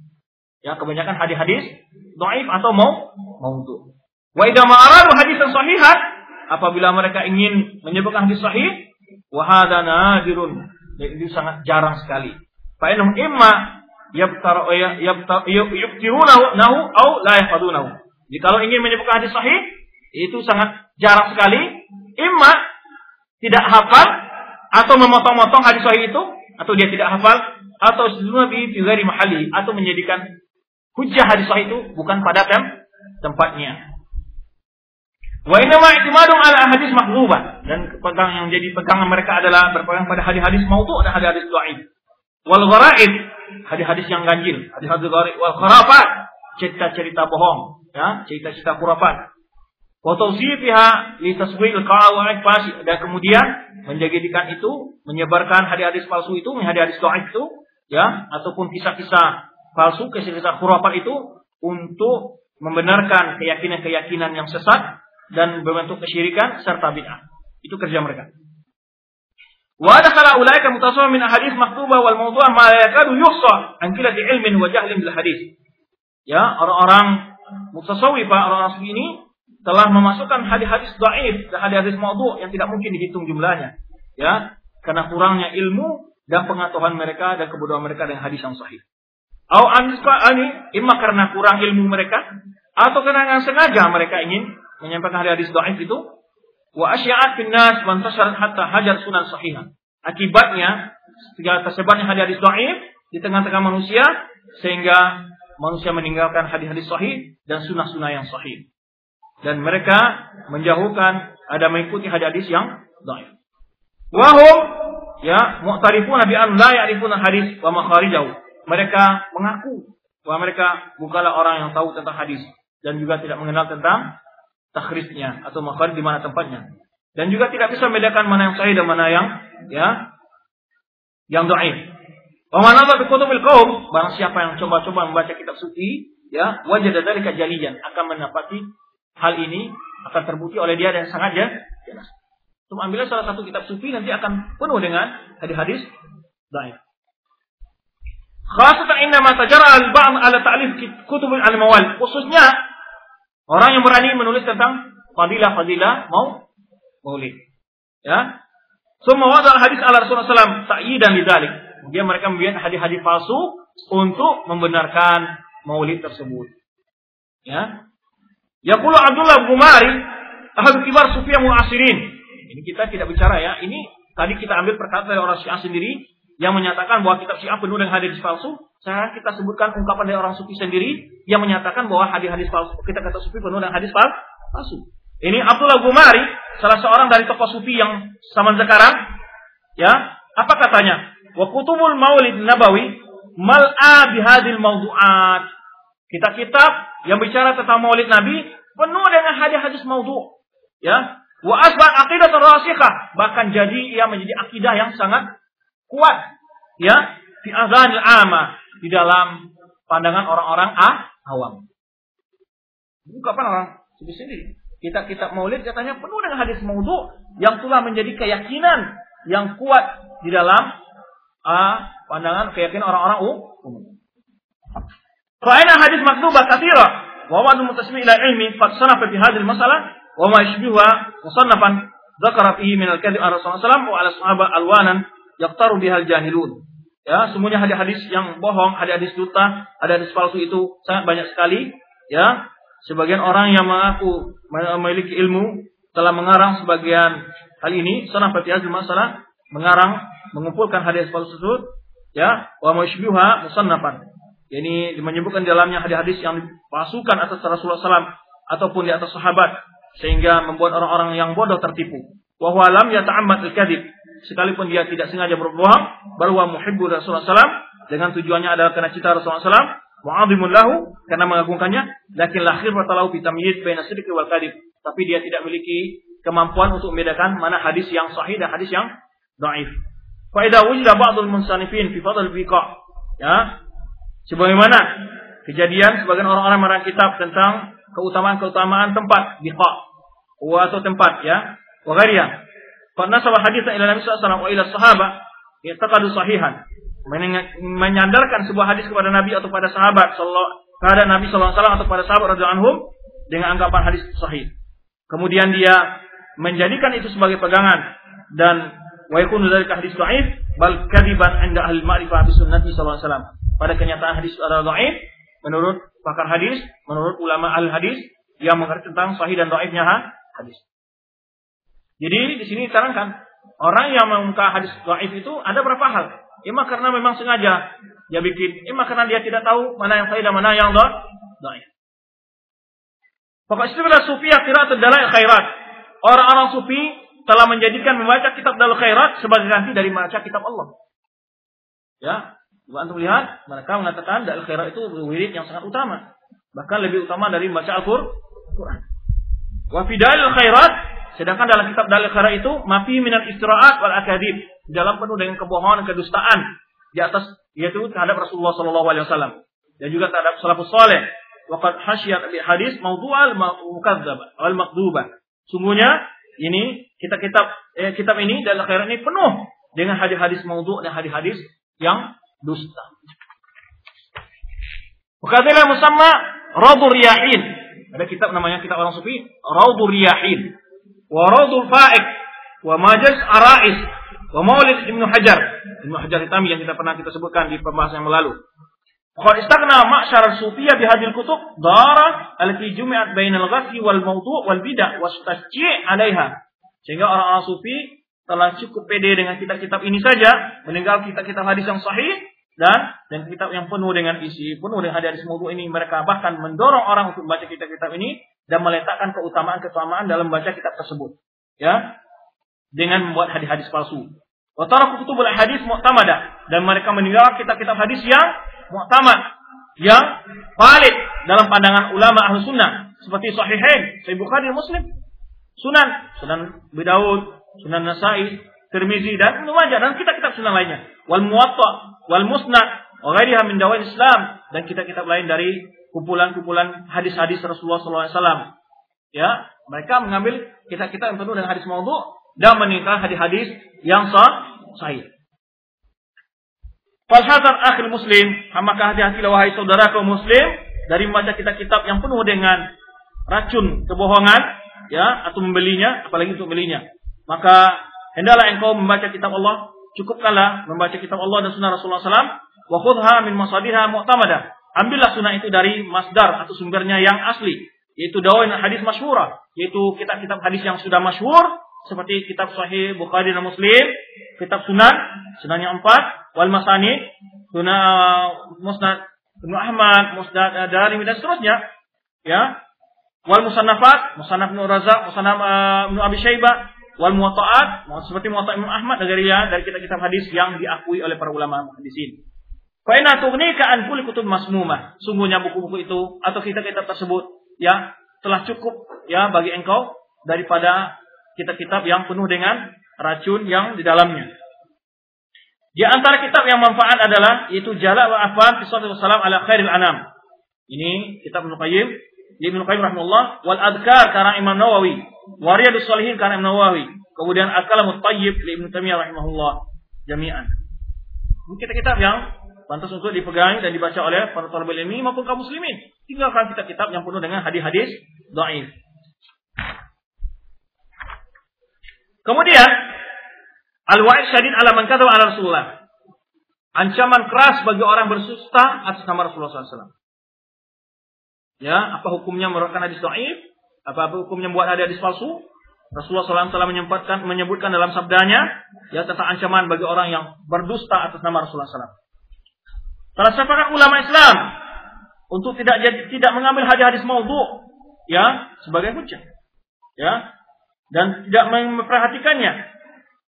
Ya, kebanyakan hadis-hadis dhaif atau mau maudhu. Wa idza ma'aradu hadisan sahihan, apabila mereka ingin menyebutkan hadis sahih, wa hadza nadirun. Itu sangat jarang sekali. Fa innahum imma yabtaru yubtirunahu nahu au la. Jadi kalau ingin menyebutkan hadis sahih, itu sangat jarang sekali. Imma tidak hafal atau memotong-motong hadis sahih itu atau dia tidak hafal atau lebih dari mahali atau menjadikan hujah hadis sahih itu bukan pada tem tempatnya. Wa inna ma i'timadum ala hadis mahzuba dan pegang yang jadi pegangan mereka adalah berpegang pada hadis-hadis maudhu dan hadis-hadis dhaif. Wal gharaib, hadis-hadis yang ganjil, hadis-hadis gharib wal khurafat, cerita-cerita bohong, ya, cerita-cerita khurafat. Wa tawsifiha li taswil qawaid fasid dan kemudian menjadikan itu menyebarkan hadis-hadis palsu itu, hadis-hadis dhaif itu ya ataupun kisah-kisah palsu, kisah-kisah khurafat itu untuk membenarkan keyakinan-keyakinan yang sesat dan berbentuk kesyirikan serta bid'ah. Itu kerja mereka. Wa adkhala ulaika mutasawwim min ahadits maktubah wal mawdu' ma yakadu yuhsa an qillati ilmin wa jahlin bil hadis. Ya, orang-orang mutasawwif orang-orang ini telah memasukkan hadis-hadis dhaif dan hadis-hadis maudhu yang tidak mungkin dihitung jumlahnya. Ya, karena kurangnya ilmu dan pengetahuan mereka dan kebodohan mereka dengan hadis yang sahih. Au ani imma karena kurang ilmu mereka atau karena sengaja mereka ingin menyampaikan hadis-hadis dhaif itu Wa asya'at bin nas man hatta hajar sunan sahihah. Akibatnya segala tersebarnya hadis-hadis dhaif di tengah-tengah manusia sehingga manusia meninggalkan hadis-hadis sahih dan sunnah-sunnah yang sahih. Dan mereka menjauhkan ada mengikuti hadis-hadis yang dhaif. Wahum ya mu'tarifuna bi an la ya'rifuna hadis wa makharijahu. Mereka mengaku bahwa mereka bukanlah orang yang tahu tentang hadis dan juga tidak mengenal tentang takhrisnya atau makhraj di mana tempatnya. Dan juga tidak bisa membedakan mana yang sahih dan mana yang ya yang dhaif. Wa man nadha bi kutubil qaum, barang siapa yang coba-coba membaca kitab suci, ya, wajah dari kejalian akan mendapati hal ini akan terbukti oleh dia dan sangat jelas. Cuma ambillah salah satu kitab sufi nanti akan penuh dengan hadis-hadis dhaif. Khasatan inna ma tajara al-ba'd ala ta'lif kutub al-mawal. Khususnya Orang yang berani menulis tentang fadilah-fadilah mau maulid. Ya. Semua wadal hadis ala Rasulullah SAW ta'yidan lidalik. Dia mereka membuat hadis-hadis palsu untuk membenarkan maulid tersebut. Ya. Yaqulu Abdullah Gumari, ahli kibar sufiyah muasirin. Ini kita tidak bicara ya. Ini tadi kita ambil perkataan dari orang Syiah sendiri yang menyatakan bahwa kitab Syiah penuh dengan hadis palsu. Sekarang kita sebutkan ungkapan dari orang sufi sendiri yang menyatakan bahwa hadis-hadis palsu kita kata sufi penuh dengan hadis palsu. Ini Abdullah Gumari, salah seorang dari tokoh sufi yang zaman sekarang, ya, apa katanya? Wa kutubul maulid nabawi mal'a bihadil mawdu'at. Kitab-kitab yang bicara tentang maulid Nabi penuh dengan hadis-hadis maudhu. Ya, wa asbah aqidah rasikhah, bahkan jadi ia menjadi akidah yang sangat kuat ya di azanil ama di dalam pandangan orang-orang ah, awam. Bukan orang seperti sendiri. Kita kitab Maulid katanya penuh dengan hadis maudhu yang telah menjadi keyakinan yang kuat di dalam ah, pandangan keyakinan orang-orang umum. Fa'ina hadis maktubah kathira wa wa'adu mutasmi ila ilmi qad sanafa fi hadhihi masalah wa ma yashbihuha musannafan dzakara fihi min ala Rasulullah wa ala alwanan yaktaru bihal jahilun. Ya, semuanya hadis-hadis yang bohong, hadis-hadis dusta, hadis palsu itu sangat banyak sekali. Ya, sebagian orang yang mengaku memiliki ilmu telah mengarang sebagian hal ini. Sanah fatihah masalah mengarang, mengumpulkan hadis palsu tersebut. Ya, wa musannafan. Ini menyebutkan dalamnya hadis-hadis yang dipalsukan atas Rasulullah SAW ataupun di atas sahabat sehingga membuat orang-orang yang bodoh tertipu. Wa huwa lam yata'ammad al-kadhib sekalipun dia tidak sengaja berbohong, bahwa muhibbu Rasulullah SAW dengan tujuannya adalah karena cinta Rasulullah SAW, mu'adhimun lahu karena mengagungkannya, lakin lahir batalahu bitamyiz baina sidqi wal kadhib. Tapi dia tidak memiliki kemampuan untuk membedakan mana hadis yang sahih dan hadis yang dhaif. Fa idza wujida ba'dul munsanifin fi fadl biqa. Ya. Sebagaimana kejadian sebagian orang-orang merang kitab tentang keutamaan-keutamaan tempat biqa atau tempat ya. Wa Fanasaba haditsan ila Nabi sallallahu alaihi wasallam sahabat i'taqadu sahihan. Menyandarkan sebuah hadis kepada Nabi atau pada sahabat sallallahu kepada Nabi sallallahu alaihi wasallam atau pada sahabat radhiyallahu anhum dengan anggapan hadis sahih. Kemudian dia menjadikan itu sebagai pegangan dan wa yakunu dzalika hadis dhaif bal kadiban 'inda ahli ma'rifah bi sunnati sallallahu alaihi wasallam. Pada kenyataan hadis adalah dhaif menurut pakar hadis, menurut ulama al hadis yang mengerti tentang sahih dan dhaifnya hadis. Jadi di sini diterangkan orang yang mengungkap hadis dhaif itu ada berapa hal. Ima karena memang sengaja dia bikin, ima karena dia tidak tahu mana yang sahih dan mana yang dhaif. Pokok istilah sufiyah qiraatul dalail khairat. Orang-orang sufi telah menjadikan membaca kitab dalil khairat sebagai ganti dari membaca kitab Allah. Ya, Coba antum lihat, mereka mengatakan dalil khairat itu wirid yang sangat utama. Bahkan lebih utama dari membaca Al-Quran. Wa fi dalil khairat Sedangkan dalam kitab dalil khara itu mafi minal istiraat wal akadib. Dalam penuh dengan kebohongan, kedustaan di atas yaitu terhadap Rasulullah Shallallahu Alaihi Wasallam dan juga terhadap salafus saleh. Waqad hasyat hadis maudhu'al mukadzab al makdubah. Sungguhnya ini kita kitab eh, kitab ini dan akhirat ini penuh dengan hadis-hadis maudhu' dan hadis-hadis yang dusta. Wakadilah musamma Raudur Riyahin. Ada kitab namanya kitab orang sufi Raudur Riyahin. Wa Raudul Faik. Wa Majaz Arais. Wa Maulid Ibnu Hajar. Ibnu Hajar Hitami yang kita pernah kita sebutkan di pembahasan yang lalu. Qad istagna ma'syar sufiyah bi kutub dara allati jumi'at bainal ghasli wal mawdu' wal bid'ah wastasji' 'alaiha. Sehingga orang-orang sufi telah cukup pede dengan kitab-kitab ini saja, meninggal kitab-kitab hadis yang sahih dan dan kitab yang penuh dengan isi, penuh dengan hadis mawdu' ini mereka bahkan mendorong orang untuk membaca kitab-kitab ini dan meletakkan keutamaan-keutamaan dalam membaca kitab tersebut. Ya. Dengan membuat hadis-hadis palsu. Wa taraku kutubul hadis mu'tamadah dan mereka meninggalkan kitab-kitab hadis yang mu'tamad yang valid dalam pandangan ulama ahlu sunnah seperti sahihain, Sahih Bukhari Muslim, Sunan, Sunan Abu Daud, Sunan Nasai, Tirmizi dan Ibnu Majah dan kitab-kitab sunnah lainnya. Wal Muwatta, wal Musnad, wa ghairiha min Islam dan kitab-kitab lain dari kumpulan-kumpulan hadis-hadis Rasulullah SAW. Ya, mereka mengambil kitab-kitab yang penuh dengan hadis maudhu dan meninggalkan hadis-hadis yang sah, sahih. Falhazar akhir muslim, maka hati-hatilah wahai saudara kaum muslim dari membaca kitab-kitab yang penuh dengan racun kebohongan, ya, atau membelinya, apalagi untuk membelinya. Maka hendaklah engkau membaca kitab Allah, cukupkanlah membaca kitab Allah dan sunnah Rasulullah SAW, wa khudha min masadiha mu'tamada. Ambillah sunnah itu dari masdar atau sumbernya yang asli, yaitu dawain hadis masyhurah, yaitu kitab-kitab hadis yang sudah masyhur seperti kitab Sahih Bukhari dan Muslim, kitab Sunan, Sunannya empat, Wal Masani, Sunan Musnad Ibnu Ahmad, Musnad Darimi dan seterusnya, ya. Wal Musannafat, Musannaf Ibnu Razak, Musannaf uh, Ibnu Abi Syaibah, wal Muwatta'at, seperti Muwatta' Imam Ahmad dari ya, dari kitab-kitab hadis yang diakui oleh para ulama hadisin. Fa inna tughnika an kulli kutub masmumah. Sungguhnya buku-buku itu atau kitab-kitab tersebut ya telah cukup ya bagi engkau daripada kitab-kitab yang penuh dengan racun yang di dalamnya. Di antara kitab yang manfaat adalah yaitu Jala wa Afan fi Salam ala Khairil Anam. Ini kitab Ibnu Qayyim, Ibnu Qayyim rahimahullah wal Adkar karena Imam Nawawi, Wariyadus Salihin karena Imam Nawawi, kemudian Al-Kalamut Tayyib li Ibnu Taimiyah rahimahullah jami'an. Ini kitab-kitab yang pantas untuk dipegang dan dibaca oleh para talibul ilmi maupun kaum muslimin. Tinggalkan kitab-kitab yang penuh dengan hadis-hadis dhaif. Kemudian al-wa'id syadid ala man ala Rasulullah. Ancaman keras bagi orang bersusta atas nama Rasulullah SAW. Ya, apa hukumnya merupakan hadis dhaif? Apa, hukumnya membuat hadis palsu? Rasulullah SAW menyebutkan, menyebutkan dalam sabdanya ya tentang ancaman bagi orang yang berdusta atas nama Rasulullah SAW. Telah sepakat ulama Islam untuk tidak tidak mengambil hadis-hadis maudhu ya sebagai hujah. Ya, dan tidak memperhatikannya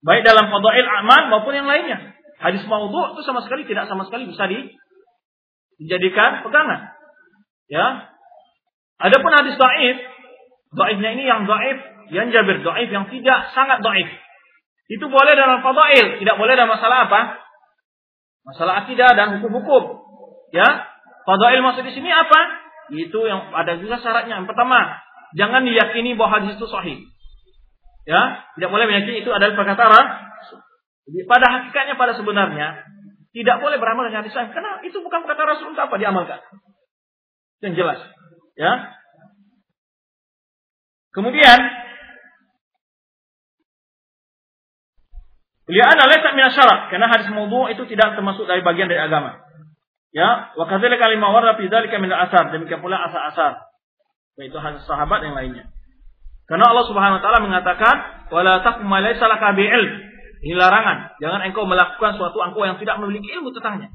baik dalam fadail amal maupun yang lainnya. Hadis maudhu itu sama sekali tidak sama sekali bisa di, dijadikan pegangan. Ya. Adapun hadis dhaif, dhaifnya ini yang dhaif, yang jabir dhaif yang tidak sangat dhaif. Itu boleh dalam fadail, tidak boleh dalam masalah apa? Masalah akidah dan hukum-hukum. Ya. Fadail maksud di sini apa? Itu yang ada juga syaratnya. Yang pertama, jangan diyakini bahwa hadis itu sahih. Ya, tidak boleh meyakini itu adalah perkataan pada hakikatnya pada sebenarnya tidak boleh beramal dengan hadis sahih karena itu bukan perkataan Rasul untuk apa diamalkan. Yang jelas, ya. Kemudian Li'anna laysa min syarat karena hadis maudhu itu tidak termasuk dari bagian dari agama. Ya, wa kadzalika lima warra fi dzalika min asar demikian pula asar-asar. Yaitu hadis sahabat yang lainnya. Karena Allah Subhanahu wa taala mengatakan, "Wala taqum laysa laka bi'ilm." Ini larangan. Jangan engkau melakukan suatu engkau yang tidak memiliki ilmu tentangnya.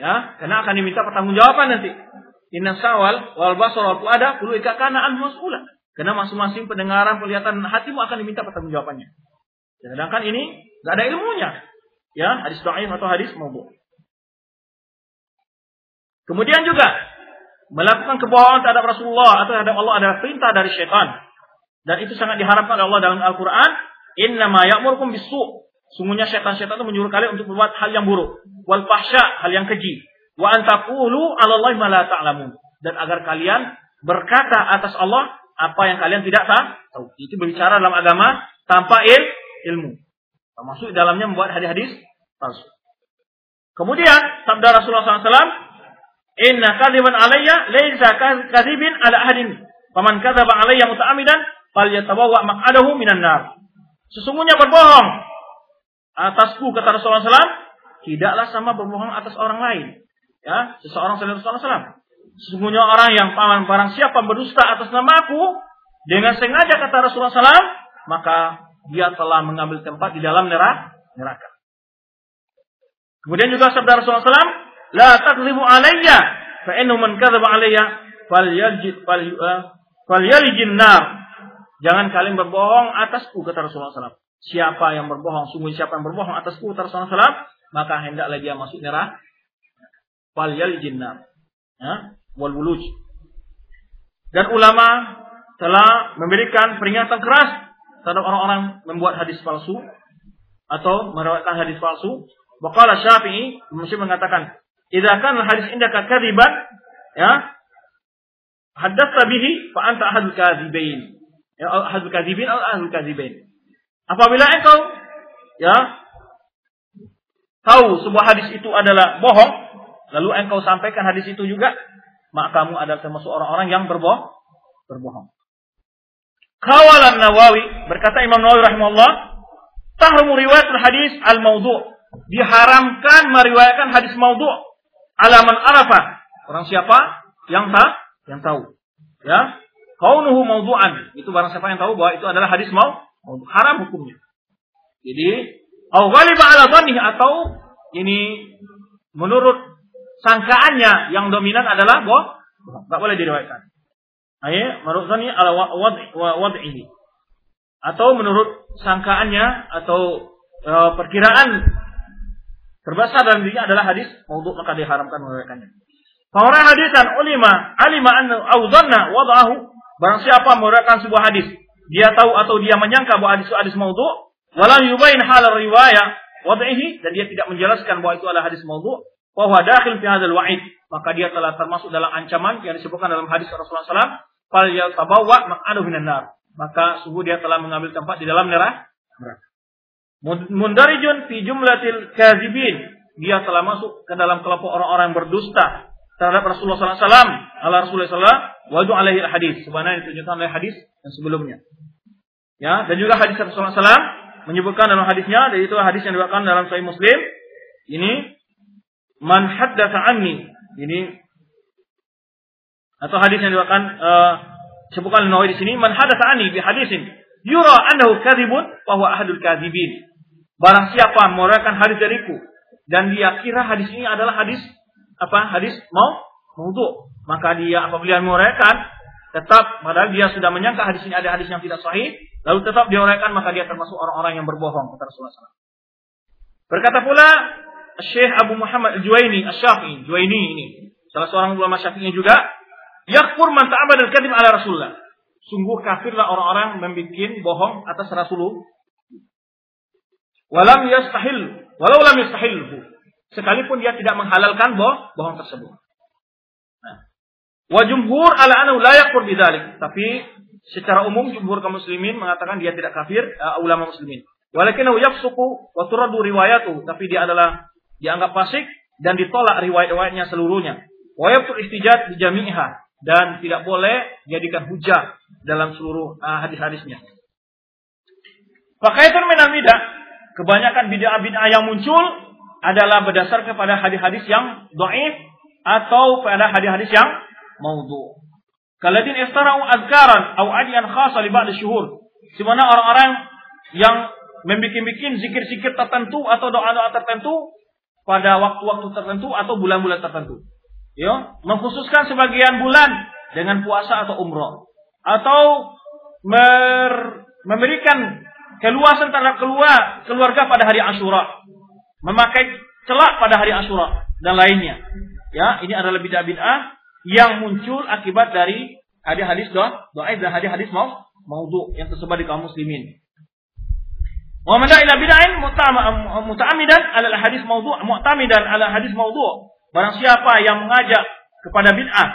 Ya, karena akan diminta pertanggungjawaban nanti. Inna sawal wal basar wal fuada kullu ikakana an mas'ula. Karena masing-masing pendengaran, penglihatan hatimu akan diminta pertanggungjawabannya. Sedangkan ini tidak ada ilmunya. Ya, hadis dhaif atau hadis maudhu. Kemudian juga melakukan kebohongan terhadap Rasulullah atau terhadap Allah adalah perintah dari syaitan. Dan itu sangat diharapkan oleh Allah dalam Al-Quran. Inna ma ya'murkum bisu. Sungguhnya setan-setan itu menyuruh kalian untuk berbuat hal yang buruk. Wal fahsya, hal yang keji. Wa antakulu Allah ma la ta'lamun. Dan agar kalian berkata atas Allah apa yang kalian tidak tahu. Itu berbicara dalam agama tanpa il, ilmu. Termasuk dalamnya membuat hadis-hadis palsu. Kemudian sabda Rasulullah SAW, Inna kadhiban alayya laysa kadhibin ala ahadin. Faman kadzaba alayya muta'ammidan falyatabawwa maq'adahu minan nar. Sesungguhnya berbohong atasku kata Rasulullah SAW tidaklah sama berbohong atas orang lain. Ya, seseorang selain Rasulullah SAW. Sesungguhnya orang yang paman barang siapa berdusta atas nama aku dengan sengaja kata Rasulullah SAW, maka dia telah mengambil tempat di dalam neraka. Kemudian juga sabda Rasulullah SAW, La takzibu alayya, fa innahu man kadzaba alayya falyaljid falyalijin nar. Jangan kalian berbohong atasku kata Rasulullah SAW. Siapa yang berbohong, sungguh siapa yang berbohong atasku kata Rasulullah SAW, maka hendaklah dia masuk neraka. Falyalijin nar. Ya, wal wuluj. Dan ulama telah memberikan peringatan keras terhadap orang-orang membuat hadis palsu atau meriwayatkan hadis palsu. Waqala Syafi'i, Muslim mengatakan, "Idza kana hadis indaka kadziban, ya, haddatsa bihi fa anta ahadul kadzibain." Ya, ahadul kadzibin atau ahadul kadzibain. Apabila engkau ya tahu sebuah hadis itu adalah bohong, lalu engkau sampaikan hadis itu juga, maka kamu adalah termasuk orang-orang yang berbohong. berbohong. Kawalan Nawawi berkata Imam Nawawi rahimahullah, tahrumu riwayat hadis al-maudhu. Diharamkan meriwayatkan hadis maudhu alaman arafa. Orang siapa yang tak yang tahu. Ya. Kaunuhu maudhu'an. Itu barang siapa yang tahu bahwa itu adalah hadis mau haram hukumnya. Jadi, au ghaliba ala atau ini menurut sangkaannya yang dominan adalah boh, enggak boleh diriwayatkan. Ayat menurut zani ala wad'ihi. Atau menurut sangkaannya atau e, perkiraan terbesar dalam dirinya adalah hadis maudhu maka diharamkan meriwayatkannya. Para hadisan ulima alima an au dhanna wad'ahu barang siapa meriwayatkan sebuah hadis dia tahu atau dia menyangka bahwa hadis itu hadis maudhu wala yubain hal riwayah wad'ihi dan dia tidak menjelaskan bahwa itu adalah hadis maudhu bahwa dakhil fi hadzal wa'id maka dia telah termasuk dalam ancaman yang disebutkan dalam hadis Rasulullah SAW fal yatabawwa maq'adahu minan nar. Maka sungguh dia telah mengambil tempat di dalam neraka. Mundarijun fi jumlatil kazibin. Dia telah masuk ke dalam kelompok orang-orang yang berdusta terhadap Rasulullah SAW. Allah Rasulullah SAW. Wadu alaihi hadis. Sebenarnya ditunjukkan oleh hadis yang sebelumnya. Ya, dan juga hadis Rasulullah SAW menyebutkan dalam hadisnya, dan itu hadis yang diwakilkan dalam Sahih Muslim. Ini man haddatsa anni. Ini atau hadis yang diwakilkan uh, sebutkan Nawawi di sini man hadatsa ani bi hadisin yura annahu kadzibun wa huwa ahadul kadzibin. Barang siapa meriwayatkan hadis dariku dan dia kira hadis ini adalah hadis apa? Hadis mau maudhu, maka dia apabila meriwayatkan tetap padahal dia sudah menyangka hadis ini ada hadis yang tidak sahih, lalu tetap diriwayatkan maka dia termasuk orang-orang yang berbohong kata Rasulullah. Berkata pula Syekh Abu Muhammad Al-Juwaini, Asy-Syafi'i, Juwaini ini, salah seorang ulama Syafi'i juga, Yakfur man ta'abad al-kadhib ala Rasulullah. Sungguh kafirlah orang-orang membuat bohong atas Rasulullah. Walam yastahil, walau lam yastahilhu. Sekalipun dia tidak menghalalkan boh, bohong tersebut. Nah. Wa jumhur ala anahu la yakfur bidzalik. Tapi secara umum jumhur kaum muslimin mengatakan dia tidak kafir, uh, ulama muslimin. Walakinahu yafsuku wa turaddu riwayatu, tapi dia adalah dianggap fasik dan ditolak riwayat-riwayatnya seluruhnya. Wa yabtul istijad di jami'iha dan tidak boleh jadikan hujah dalam seluruh uh, hadis-hadisnya. Fakaitur minal bidah, kebanyakan bid'ah-bid'ah yang muncul adalah berdasar kepada hadis-hadis yang dhaif atau pada hadis-hadis yang maudhu. Kaladin istara'u azkaran atau adian khasa li ba'd syuhur. Semana orang-orang yang membikin-bikin zikir-zikir tertentu atau doa-doa tertentu pada waktu-waktu tertentu atau bulan-bulan tertentu ya, mengkhususkan sebagian bulan dengan puasa atau umroh atau mer, memberikan keluasan terhadap keluar, keluarga pada hari Asyura, memakai celak pada hari Asyura dan lainnya. Ya, ini adalah bid'ah-bid'ah yang muncul akibat dari hadis-hadis doa dan hadis-hadis mau maudhu yang tersebar di kaum muslimin. Wa man ila bid'ain muta'ammidan ala hadis maudhu' mu'tamidan ala hadis maudhu'. Barang siapa yang mengajak kepada bid'ah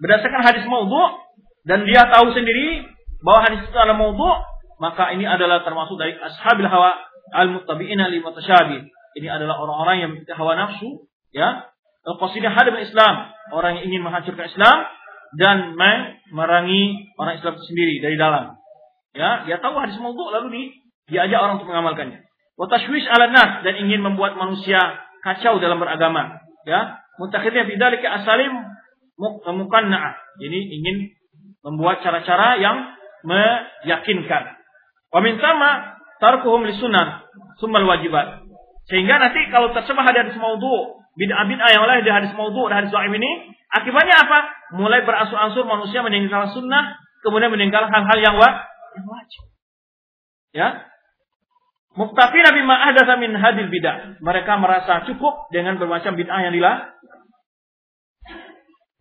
berdasarkan hadis maudhu' dan dia tahu sendiri bahwa hadis itu adalah maudhu', maka ini adalah termasuk dari ashabil hawa al-muttabi'ina li mutasyabi. Ini adalah orang-orang yang hawa nafsu, ya. Al-qasidah hadam Islam, orang yang ingin menghancurkan Islam dan memerangi orang Islam sendiri dari dalam. Ya, dia tahu hadis maudhu' lalu di diajak orang untuk mengamalkannya. Wa tashwish 'ala nas dan ingin membuat manusia kacau dalam beragama, ya. Mutakhidnya fi dzalika asalim mukanna'ah. Jadi ingin membuat cara-cara yang meyakinkan. Wa min sama tarkuhum lisunan sumal wajibat. Sehingga nanti kalau tersebar hadis maudhu, bid'ah-bid'ah yang lain di hadis maudhu dan hadis dhaif ini, akibatnya apa? Mulai beransur-ansur manusia meninggalkan sunnah, kemudian meninggalkan hal-hal yang wajib. Ya, Muktafina bima ahdatsa min hadil bid'ah. Mereka merasa cukup dengan bermacam bid'ah yang dilah.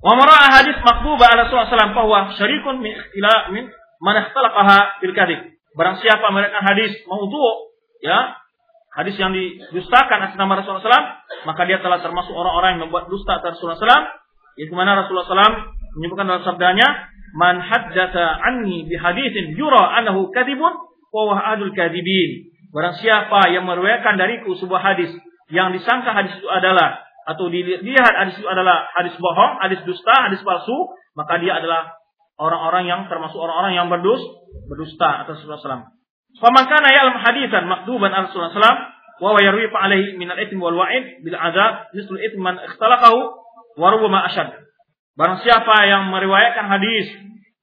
Wa mara'a hadis maqbuba ala sallallahu bahwa syarikun min ila min man ikhtalaqaha bil kadhib. Barang siapa mereka hadis maudhu, ya, hadis yang didustakan atas nama Rasulullah SAW, maka dia telah termasuk orang-orang yang membuat dusta atas Rasulullah SAW. Yaitu mana Rasulullah SAW menyebutkan dalam sabdanya, "Man haddatsa anni bi haditsin yura annahu kadhibun wa huwa adul kadhibin." Barang siapa yang meriwayatkan dariku sebuah hadis yang disangka hadis itu adalah atau dilihat hadis itu adalah hadis bohong, hadis dusta, hadis palsu, maka dia adalah orang-orang yang termasuk orang-orang yang berdus, berdusta atas Rasulullah SAW. Faman kana hadisan makduban Rasulullah SAW wa min al-ithmi wal wa'id bil azab mislu ithmi man ikhtalaqahu wa ashad. Barang siapa yang meriwayatkan hadis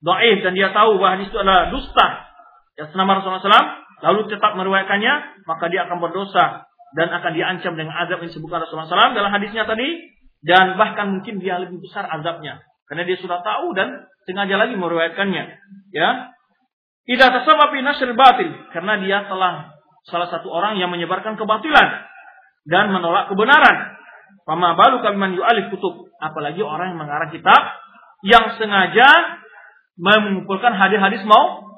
dhaif dan dia tahu bahwa hadis itu adalah dusta ya nama Rasulullah SAW lalu tetap meriwayatkannya, maka dia akan berdosa dan akan diancam dengan azab yang disebutkan Rasulullah SAW dalam hadisnya tadi dan bahkan mungkin dia lebih besar azabnya. Karena dia sudah tahu dan sengaja lagi meriwayatkannya ya. Tidak tersebab nasr batil karena dia telah salah satu orang yang menyebarkan kebatilan dan menolak kebenaran. Fama balu kaliman yu'alif kutub apalagi orang yang mengarang kitab yang sengaja mengumpulkan hadis-hadis mau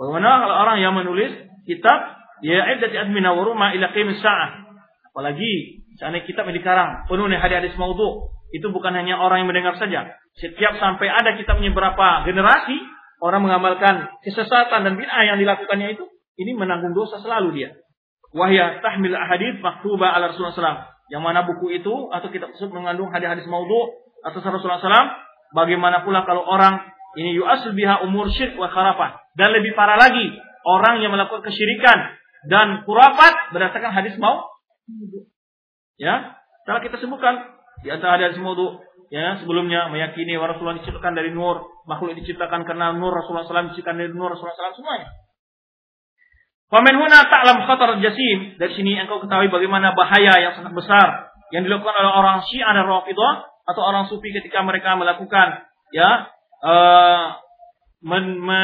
Bagaimana kalau orang yang menulis kitab ya iddati admina wa ruma ila qiyamis sa'ah. Apalagi seandainya kitab yang dikarang penuh hadis-hadis maudhu, itu bukan hanya orang yang mendengar saja. Setiap sampai ada kitabnya berapa generasi orang mengamalkan kesesatan dan bid'ah yang dilakukannya itu, ini menanggung dosa selalu dia. Wahya tahmil ahadith maktuba ala Rasulullah SAW. Yang mana buku itu atau kitab tersebut mengandung hadis-hadis maudhu atas Rasulullah SAW. Bagaimana pula kalau orang ini yu'asul biha umur syirk wa kharafah. Dan lebih parah lagi, orang yang melakukan kesyirikan dan kurafat berdasarkan hadis mau. Ya, telah kita sebutkan di antara hadis maudhu ya sebelumnya meyakini bahwa Rasulullah diciptakan dari nur, makhluk diciptakan karena nur Rasulullah SAW diciptakan dari nur Rasulullah SAW semuanya. Famin huna ta'lam khatar jasim. Dari sini engkau ketahui bagaimana bahaya yang sangat besar yang dilakukan oleh orang Syiah dan Rafidhah atau orang Sufi ketika mereka melakukan ya uh, men, me,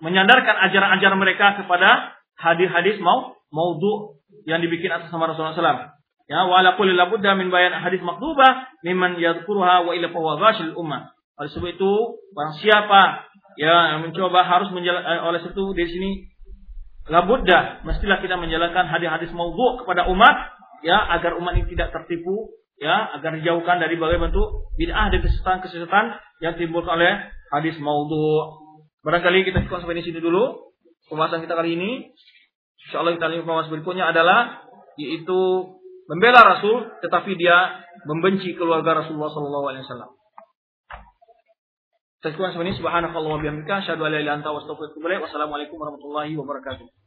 menyandarkan ajaran-ajaran mereka kepada hadis-hadis mau maudhu yang dibikin atas nama Rasulullah SAW. Ya, wa ala kulli labudda min bayan hadis maktuba mimman yadhkuruha wa ila fahuwa ghashil ummah. Oleh sebab itu, barang siapa ya mencoba harus menjalankan eh, oleh itu di sini labudda mestilah kita menjalankan hadis-hadis maudhu kepada umat ya agar umat ini tidak tertipu ya agar dijauhkan dari berbagai bentuk bid'ah dan kesesatan-kesesatan yang timbul oleh hadis maudhu. Barangkali kita cukup sampai di sini dulu pembahasan kita kali ini. Insyaallah kita lanjut pembahasan berikutnya adalah yaitu membela Rasul tetapi dia membenci keluarga Rasulullah sallallahu alaihi wasallam. Saya cukup sampai ini subhanakallah wa bihamdika asyhadu an la ilaha illa anta astaghfiruka wa atubu ilaik. Wassalamualaikum warahmatullahi wabarakatuh.